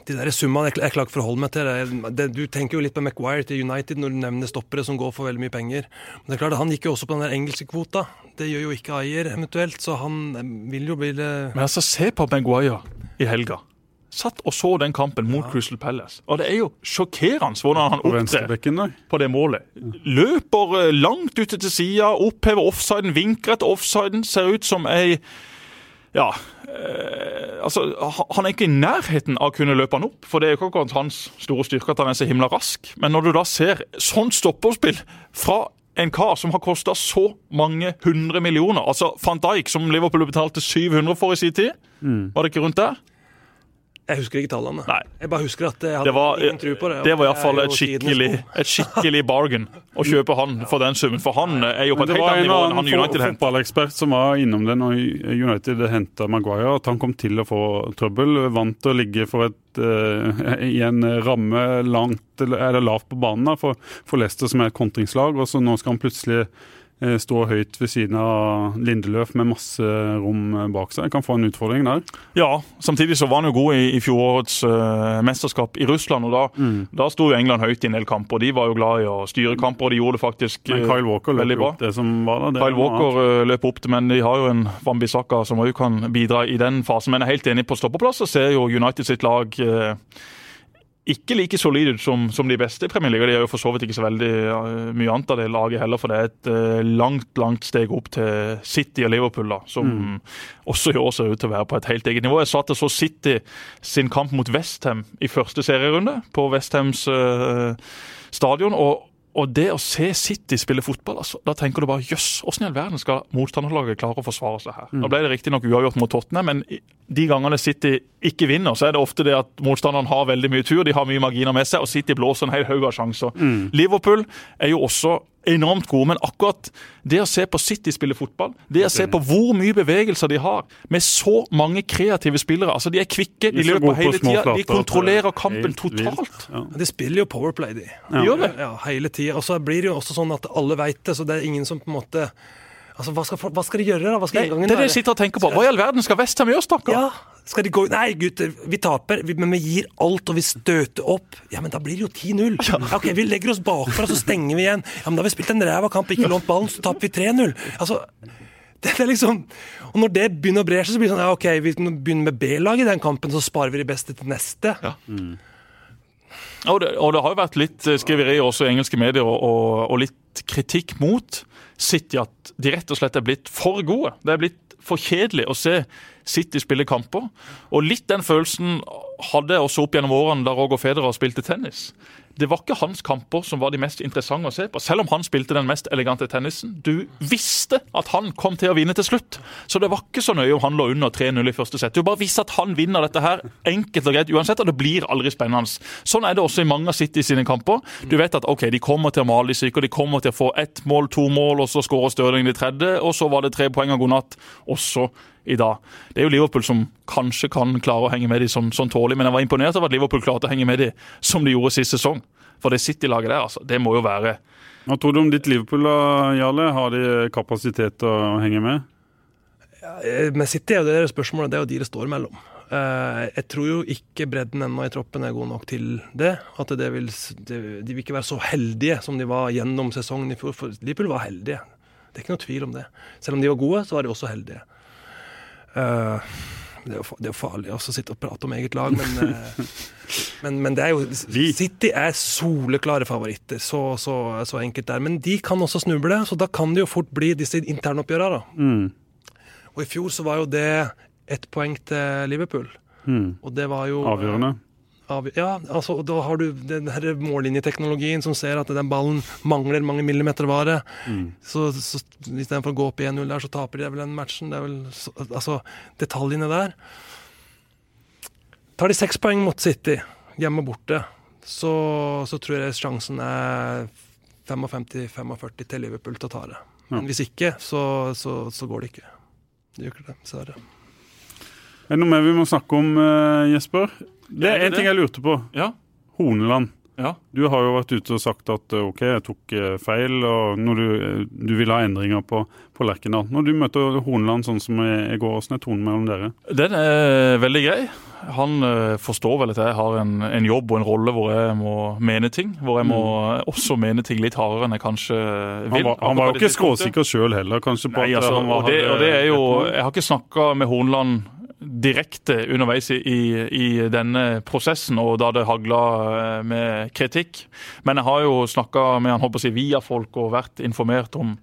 de der summene jeg, jeg klarer ikke forholde meg til. Det. Det, du tenker jo litt på Maguire til United når du nevner stoppere som går for veldig mye penger. Men det er klart, Han gikk jo også på den der engelske kvota. Det gjør jo ikke Ayer eventuelt, så han eh, vil jo bli det. Men altså, se på Maguire i helga. Satt og så den kampen mot ja. Crystal Palace. Og det er jo sjokkerende hvordan han opptrer på det målet. Løper eh, langt ute til sida, opphever offsiden, vinker etter offsiden. Ser ut som ei ja, eh, altså, Han er ikke i nærheten av å kunne løpe han opp, for det er jo ikke hans store styrke at han er så himla rask. Men når du da ser sånn stopperspill fra en kar som har kosta så mange hundre millioner, altså van Dijk, som Liverpool betalte 700 for i sin tid, mm. var det ikke rundt der? Jeg husker ikke tallene. Nei. Jeg bare husker at jeg hadde det var, ingen tro på det. Det var iallfall et, skikkelig, et skikkelig bargain å kjøpe han for den summen. For han er jo på et helt annet nivå enn han United hentet. Det var en fotballekspert som var innom det når United henta Maguire, at han kom til å få trøbbel. Vant til å ligge for et uh, i en ramme langt eller lavt på banen da, for, for Leicester, som er et kontringslag. og så Nå skal han plutselig Eh, står høyt ved siden av Lindeløf med masse rom bak seg. Kan få en utfordring der. Ja, samtidig så var han jo god i, i fjorårets uh, mesterskap i Russland. og Da, mm. da sto jo England høyt i en del kamper. De var jo glad i å styre kamper, og de gjorde det faktisk uh, men Kyle Walker veldig bra. Opp det som var da, Kyle Walker annet. løp opp det, men de har jo en Wambisaka som òg kan bidra i den fasen. Men jeg er helt enig på stoppeplass, så ser jo United sitt lag uh, ikke like solid ut som, som, de beste i Premier League. De er jo for så vidt ikke så veldig mye annet av det laget heller, for det er et uh, langt langt steg opp til City og Liverpool, da, som mm. også i år ser ut til å være på et helt eget nivå. Jeg satt og så City sin kamp mot Westham i første serierunde på Westhams uh, stadion. og og det å se City spille fotball, altså, da tenker du bare jøss, hvordan i all verden skal motstanderlaget klare å forsvare seg her? Mm. Ble det riktignok uavgjort mot Tottenham, men de gangene City ikke vinner, så er det ofte det at motstanderen har veldig mye tur, de har mye marginer med seg, og City blåser en hel haug av sjanser. Mm. Liverpool er jo også enormt gode, men akkurat det å se på City spille fotball, det å se på hvor mye bevegelser de har, med så mange kreative spillere altså De er kvikke, de, løper hele tida, de kontrollerer kampen totalt. Ja. De spiller jo powerplay, de. Ja. Gjør det. Ja, hele tida. Og så blir det jo også sånn at alle veit det, så det er ingen som på en måte Altså, hva skal, hva skal, de gjøre, da? Hva skal Nei, det er det jeg sitter og tenker på. Hva i all verden skal Westham gjøre, stakkar? Ja, skal de gå Nei, gutter, vi taper, men vi gir alt, og vi støter opp. Ja, men da blir det jo 10-0. Ja. Ok, vi legger oss bakfra, så stenger vi igjen. Ja, men da har vi spilt en ræva kamp, ikke lånt ballen, så taper vi 3-0. Altså, det er liksom Og når det begynner å bre seg, så blir det sånn ja, ok, vi begynner med B-laget i den kampen, så sparer vi de beste til neste. Ja. Mm. Og det, og det, har jo vært litt skriveri også i engelske medier og, og, og litt kritikk mot City at de rett og slett er blitt for gode. Det er blitt for kjedelig å se City spille kamper. Og litt den følelsen hadde jeg også opp gjennom årene da Roger Federer spilte tennis det var ikke hans kamper som var de mest interessante å se på, selv om han spilte den mest elegante tennisen. Du visste at han kom til å vinne til slutt, så det var ikke så nøye om han lå under 3-0 i første sett. Du bare visste at han vinner dette her enkelt og greit uansett, og det blir aldri spennende. Sånn er det også i mange av City sine kamper. Du vet at ok, de kommer til å male de syke, de kommer til å få ett mål, to mål, og så skårer Stirling de tredje, og så var det tre poeng og god natt. Og så i dag. Det er jo Liverpool som kanskje kan klare å henge med de sånn, sånn tålig, men jeg var imponert over at Liverpool klarte å henge med de som de gjorde sist sesong. For det City-laget der, altså, det må jo være Hva tror du om ditt Liverpool, Jarle? Har de kapasitet til å henge med? Ja, Men City er jo det spørsmålet, det er jo de det står mellom. Eh, Jeg tror jo ikke bredden ennå i troppen er god nok til det. At det vil, det, de vil ikke være så heldige som de var gjennom sesongen i fjor. For Liverpool var heldige. Det er ikke noe tvil om det. Selv om de var gode, så var de også heldige. Eh, Det er jo det er jo farlig å sitte og prate om eget lag, men, eh, men, men det er jo City er soleklare favoritter. Så, så, så enkelt der. Men de kan også snuble, så da kan det jo fort bli disse internoppgjørene. Mm. Og i fjor så var jo det ett poeng til Liverpool. Mm. Og det var jo Avgjørende. Av, ja, altså da har du den her mållinjeteknologien som ser at den ballen mangler mange millimeter vare. Mm. Så, så istedenfor å gå opp 1-0 der, så taper de vel den matchen. Det er vel så, Altså, detaljene der. Tar de seks poeng mot City, hjemme og borte, så, så tror jeg sjansen er 55-45 til Liverpool til å ta det. Men hvis ikke, så, så, så går det ikke. Det gjør ikke det, dessverre. Er det noe mer vi må snakke om, eh, Jesper? Det er en ting jeg lurte på. Ja. Horneland. ja. Du har jo vært ute og sagt at eh, OK, jeg tok eh, feil, og når du, eh, du vil ha endringer på, på Lerkendal. Når du møter Horneland sånn som i går, hvordan er tonen mellom dere? Den er veldig grei. Han forstår vel at jeg har en, en jobb og en rolle hvor jeg må mene ting. Hvor jeg må også mene ting litt hardere enn jeg kanskje vil. Han var, han var jo ikke skråsikker sjøl heller, kanskje. på Nei, altså, han var, og, det, og det er jo Jeg har ikke snakka med Hornland direkte underveis i, i, denne prosessen, og da det hagla eh, med kritikk. Men jeg har jo snakka med han håper si, via folk og vært informert om,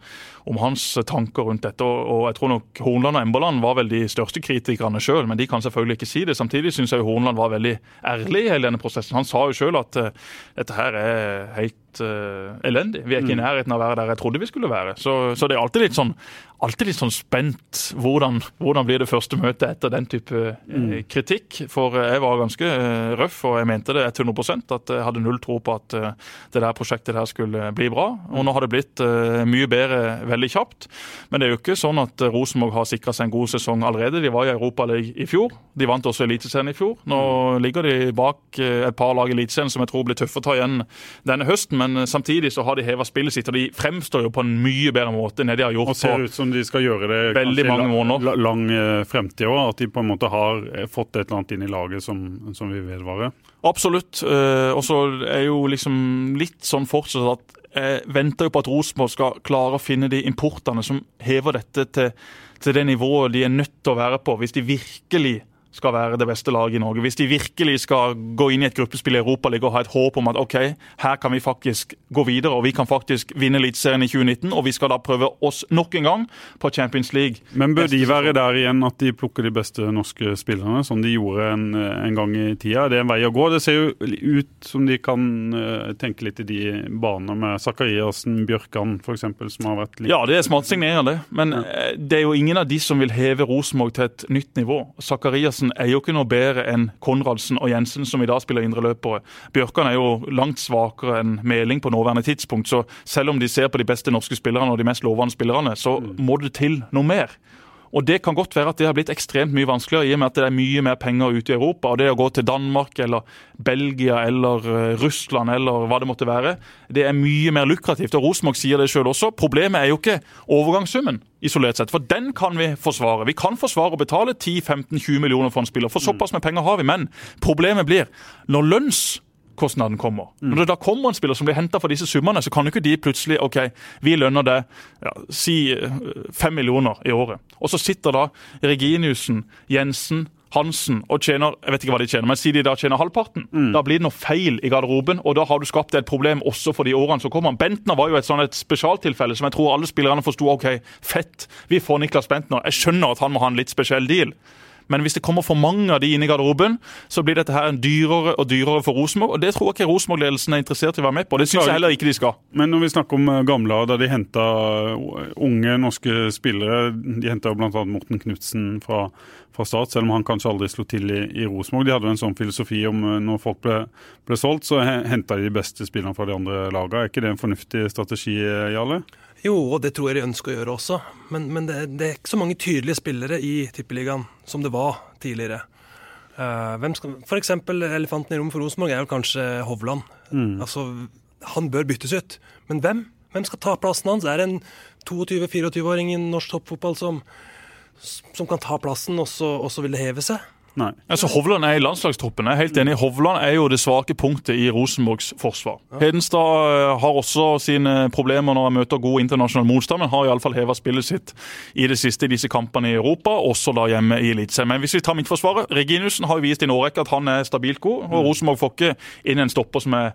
om hans tanker rundt dette. Og, jeg tror nok Hornland og Emberland var vel de største kritikerne sjøl, men de kan selvfølgelig ikke si det. Samtidig syns jeg Hornland var veldig ærlig i hele denne prosessen. Han sa jo sjøl at eh, dette her er helt eh, elendig. Vi er ikke i nærheten av å være der jeg trodde vi skulle være. Så, så det er alltid litt sånn alltid litt sånn spent. Hvordan, hvordan blir det første møtet etter den type uh, kritikk? For eh, jeg var ganske uh, røff, og jeg mente det 100% at jeg hadde null tro på at det der prosjektet der skulle bli bra. Og nå har det blitt mye bedre veldig kjapt. Men det er jo ikke sånn at Rosenborg har sikra seg en god sesong allerede. De var i Europaligaen i fjor. De vant også Eliteserien i fjor. Nå ligger de bak et par lag i Eliteserien som jeg tror blir tøffe å ta igjen denne høsten, men eh, samtidig så har de heva spillet sitt, og de fremstår jo på en mye bedre måte enn det de har gjort Og ser ut som de skal gjøre det Veldig i mange måneder. la- lang eh, fremtid òg. At de på en måte har eh, fått et eller annet inn i laget som, som vil vedvare. Absolutt. Og så er jo liksom litt sånn fortsatt at jeg venter jo på at Rosenborg skal klare å finne de importene som hever dette til, til det nivået de er nødt til å være på, hvis de virkelig skal være det beste laget i Norge. Hvis de virkelig skal gå inn i et gruppespill i Europaligaen og ha et håp om at ok, her kan vi faktisk gå videre og vi kan faktisk vinne Eliteserien i 2019, og vi skal da prøve oss nok en gang på Champions League. Men bør de være der igjen at de plukker de beste norske spillerne, som de gjorde en, en gang i tida? Det er en vei å gå. Det ser jo ut som de kan eh, tenke litt i de baner med Sakariassen, Bjørkan f.eks., som har vært litt Ja, det er smart signerende, Men eh, det er jo ingen av de som vil heve Rosenborg til et nytt nivå. Zakariassen er jo ikke noe bedre enn Konradsen og Jensen, som i dag spiller indreløpere. Bjørkan er jo langt svakere enn Meling på nåværende tidspunkt. Så selv om de ser på de beste norske spillerne og de mest lovende spillerne, så må det til noe mer. Og Det kan godt være at det har blitt ekstremt mye vanskeligere i og med at det er mye mer penger ute i Europa. og Det å gå til Danmark eller Belgia eller eh, Russland eller hva det måtte være, det er mye mer lukrativt. og Rosenborg sier det sjøl også. Problemet er jo ikke overgangssummen isolert sett, for den kan vi forsvare. Vi kan forsvare å betale 10-15-20 millioner for en spiller, for såpass med penger har vi. Men problemet blir når lønnskostnaden kommer. Når det da kommer en spiller som blir henta for disse summene, så kan jo ikke de plutselig OK, vi lønner det ja, si eh, fem millioner i året. Og så sitter da Reginiussen, Jensen, Hansen og tjener jeg vet ikke hva de tjener, men si de da tjener halvparten. Da blir det noe feil i garderoben, og da har du skapt et problem også for de årene som kommer. Bentner var jo et sånn et spesialtilfelle som jeg tror alle spillerne forsto. OK, fett, vi får Niklas Bentner. Jeg skjønner at han må ha en litt spesiell deal. Men hvis det kommer for mange av de inn i garderoben, så blir dette her dyrere og dyrere for Rosenborg. Og det tror jeg ikke Rosenborg-ledelsen er interessert i å være med på. Det syns jeg heller ikke de skal. Men når vi snakker om eh, gamle da de henta unge norske spillere De henta bl.a. Morten Knutsen fra, fra Start, selv om han kanskje aldri slo til i, i Rosenborg. De hadde jo en sånn filosofi om eh, når folk ble, ble solgt, så henta de de beste spillerne fra de andre lagene. Er ikke det en fornuftig strategi, eh, Jarle? Jo, og det tror jeg de ønsker å gjøre også. Men, men det, det er ikke så mange tydelige spillere i Tippeligaen som det var tidligere. Uh, hvem skal, for eksempel elefanten i rommet for Rosenborg er vel kanskje Hovland. Altså, han bør byttes ut. Men hvem? Hvem skal ta plassen hans? Er det en 22-24-åring i norsk toppfotball som, som kan ta plassen, og så, og så vil det heve seg? Nei. Altså, Hovland er i landslagstroppen. Jeg er helt enig. Hovland er jo det svake punktet i Rosenborgs forsvar. Hedenstad eh, har også sine problemer når han møter god internasjonal motstand, men har iallfall heva spillet sitt i det siste i disse kampene i Europa, også da hjemme i Eliteserien. Men hvis vi tar midtforsvaret Reginussen har jo vist i en årrekke at han er stabilt god, og Rosenborg får ikke inn en stopper som er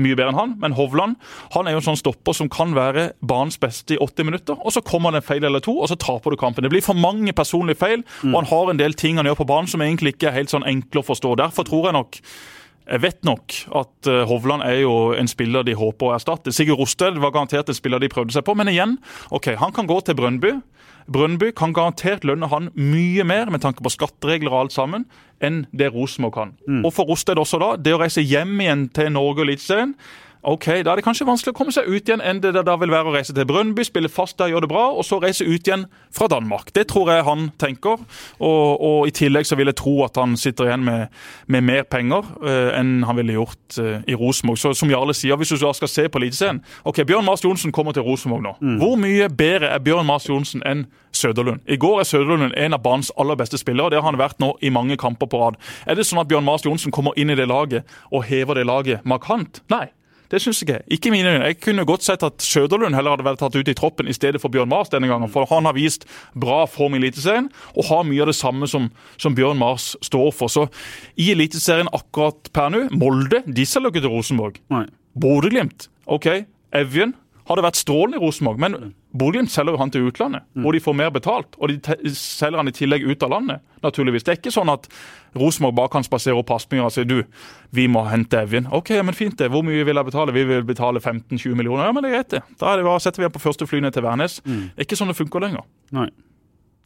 mye bedre enn han, men Hovland han er jo en sånn stopper som kan være banens beste i 80 minutter, og så kommer det en feil eller to, og så taper du kampen. Det blir for mange personlige feil, og han har en del ting han gjør på banen som egentlig ikke er helt sånn enkle å forstå. Derfor tror jeg nok jeg vet nok at uh, Hovland er jo en spiller de håper å erstatte. Sigurd Rosted var garantert en spiller de prøvde seg på, men igjen, ok, han kan gå til Brønnby. Brønnby kan garantert lønne han mye mer med tanke på skatteregler og alt sammen, enn det Rosenborg kan. Og for Rosted også da, det å reise hjem igjen til Norge og Eliteserien Ok, Da er det kanskje vanskelig å komme seg ut igjen enn det da vil være å reise til Brønnby, spille fast der, gjøre det bra, og så reise ut igjen fra Danmark. Det tror jeg han tenker. Og, og i tillegg så vil jeg tro at han sitter igjen med, med mer penger uh, enn han ville gjort uh, i Rosenborg. Så som Jarle sier, hvis du skal se på Eliteserien Ok, Bjørn Mars Johnsen kommer til Rosenborg nå. Hvor mye bedre er Bjørn Mars Johnsen enn Søderlund? I går er Søderlund en av banens aller beste spillere, og det har han vært nå i mange kamper på rad. Er det sånn at Bjørn Mars Johnsen kommer inn i det laget og hever det laget markant? Nei. Det syns jeg ikke. Mine øyne. Jeg kunne godt sett at Søderlund heller hadde vært tatt ut i troppen i stedet for Bjørn Mars denne gangen. For han har vist bra form i Eliteserien og har mye av det samme som, som Bjørn Mars står for. Så i Eliteserien akkurat per nå, Molde de selger ikke til Rosenborg. Bodø-Glimt, OK. Evjen hadde vært strålende i Rosenborg, men Bodø-Glimt selger jo han til utlandet, og de får mer betalt. Og de selger han i tillegg ut av landet, naturligvis. Det er ikke sånn at Rosenborg bare kan spasere opp Aspmyra og si du, vi må hente Evjen. OK, men fint det. Hvor mye vil jeg betale? Vi vil betale 15-20 millioner. Ja, men det er greit, det. Da er det setter vi ham på første fly ned til Værnes. Det er ikke sånn det funker lenger. Nei.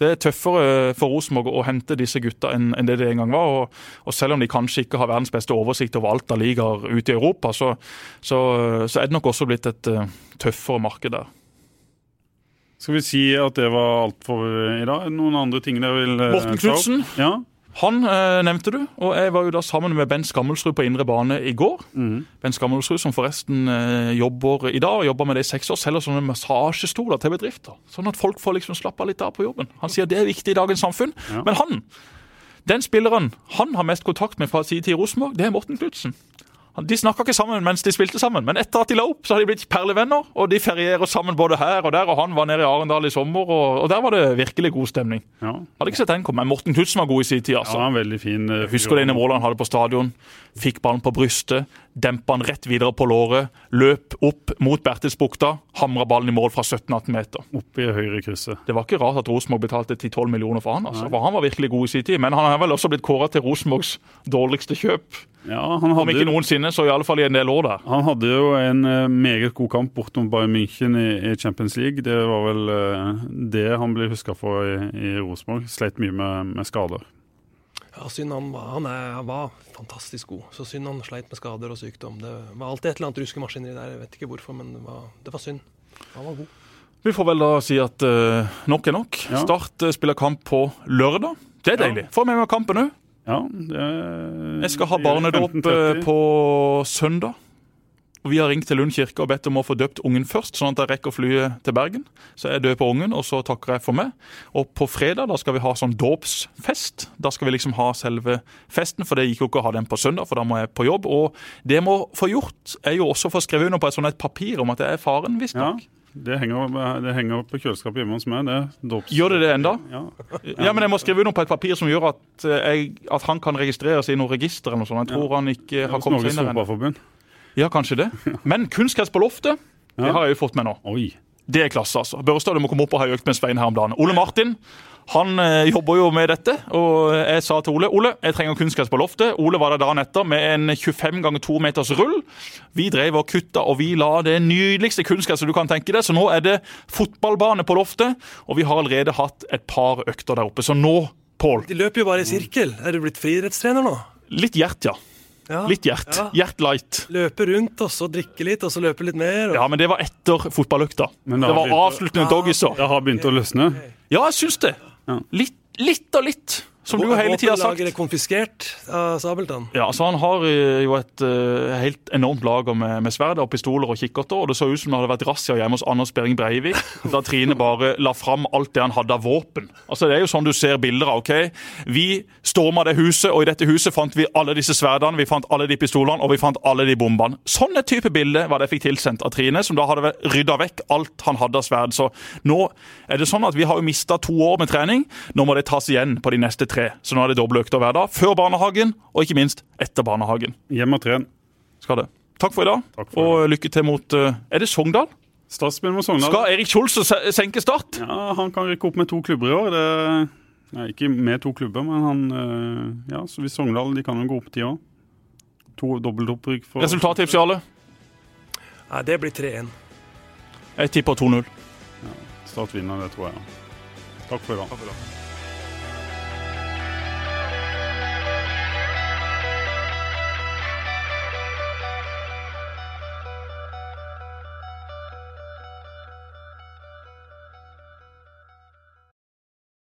Det er tøffere for Rosenborg å hente disse gutta enn det det en gang var. Og, og selv om de kanskje ikke har verdens beste oversikt over alt av ligaer ute i Europa, så, så, så er det nok også blitt et eh, tøffere marked der. Skal vi si at det var alt for i dag? Noen andre ting dere vil eh, Morten? Knutsen. Ja. Han eh, nevnte du, og jeg var jo da sammen med Bent Skammelsrud på indre bane i går. Mm. Bent Skammelsrud som forresten eh, jobber i dag, og jobber med det i seks år, selger sånne massasjestoler til bedrifter. Sånn at folk får liksom slappe litt av på jobben. Han sier det er viktig i dagens samfunn. Ja. Men han, den spilleren han har mest kontakt med fra sin tid i Rosenborg, det er Morten Knutsen. De snakka ikke sammen mens de spilte sammen, men etter at de la opp, så har de blitt perlevenner. Og de ferierer sammen både her og der, og han var nede i Arendal i sommer, og, og der var det virkelig god stemning. ja. Hadde ikke sett den komme. Morten Knutsen var god i sin tid, altså. Ja, veldig fin Uh, Husker det ene målet han hadde på stadion. Fikk ballen på brystet, dempa den rett videre på låret. Løp opp mot Bertilsbukta, hamra ballen i mål fra 17-18 meter. Oppe i høyre krysset. Det var ikke rart at Rosenborg betalte 10-12 millioner for han. altså. For Han var virkelig god i sin tid, men han er vel også blitt kåra til Rosenborgs dårligste kjøp. Ja, han Om ikke noensinne, så i alle fall i en del år der. han hadde jo en eh, meget god kamp bortom Bayern München i, i Champions League. Det var vel eh, det han ble huska for i, i Rosenborg. Sleit mye med, med skader. Ja, synd han var, han er, han var fantastisk god. Så synd han sleit med skader og sykdom. Det var alltid et eller annet ruskemaskineri der. Jeg vet ikke hvorfor, men det var, det var synd. Han var god. Vi får vel da si at uh, nok er nok. Ja. Start uh, spiller kamp på lørdag. Det er Ja. deilig. Får med meg kampen òg. Ja, det, Jeg skal ha barnedåp eh, 15.30. på søndag. Og Vi har ringt til Lund kirke og bedt om å få døpt ungen først, sånn at jeg rekker flyet til Bergen. Så jeg døper ungen, og så takker jeg for meg. Og på fredag da skal vi ha sånn dåpsfest. Da skal vi liksom ha selve festen, for det gikk jo ikke å ha den på søndag, for da må jeg på jobb. Og det jeg må få gjort, er jo også å få skrevet under på et sånt et papir om at jeg er faren, Ja, visstnok. Det henger, det henger på kjøleskapet hjemme hos meg. det. Gjør det det enda? Ja. Ja, men jeg må skrive under på et papir som gjør at, eh, jeg, at han kan registreres i noe register eller noe sånt. Jeg tror han ikke har kommet seg inn der ennå. Ja, kanskje det. Men kunstgress på loftet, det har jeg jo fått med nå. Oi. Det er klasse, altså. Børstad, du må komme opp og ha økt med Svein her om dagen. Ole Martin han eh, jobber jo med dette, og jeg sa til Ole Ole, jeg trenger kunstgress på loftet. Ole var der dagen etter med en 25 ganger 2 meters rull. Vi drev og kutta, og vi la det nydeligste kunstgresset du kan tenke deg. Så nå er det fotballbane på loftet, og vi har allerede hatt et par økter der oppe. Så nå, Pål, De løper jo bare i sirkel. Er du blitt friidrettstrener nå? litt hjert, ja. Ja. Litt hjert. Ja. Hjert light. Løpe rundt, og så drikke litt, og så løpe litt mer. Og... Ja, men det var etter fotballøkta. Det, Det var avsluttende avsluttende doggies. Det har begynt å løsne. Ja, jeg syns det. Litt, litt og litt. Som du hele tida har sagt. Er konfiskert av Sabeltann. Ja, så Han har eh, jo et uh, helt enormt lager med, med sverd og pistoler og kikkerter. og Det så ut som det hadde vært razzia hjemme hos Anders Behring Breivik, da Trine bare la fram alt det han hadde av våpen. Altså Det er jo sånn du ser bilder av. ok? Vi storma det huset, og i dette huset fant vi alle disse sverdene, vi fant alle de pistolene og vi fant alle de bombene. Sånne type bilder var det jeg fikk tilsendt av Trine, som da hadde rydda vekk alt han hadde av sverd. Så nå er det sånn at vi har jo mista to år med trening. Nå må det tas igjen på de neste tre. Så nå er det doble økter hver dag. Før barnehagen, og ikke minst etter barnehagen. Hjem og tren. Skal det. Takk for i dag, for i og lykke til mot eh, Er det Sogndal? Start mot Sogndal. Skal Erik Kjolse senke Start? Ja, Han kan rykke opp med to klubber i år. Det, nei, ikke med to klubber, men han øh, Ja, så hvis Sogndal de kan jo gå opp, de òg. To dobbeltopprykk for Resultattips, Jarle? Nei, det blir 3-1. Jeg tipper 2-0. Start vinner, det tror jeg. Takk for i dag. Takk for i dag.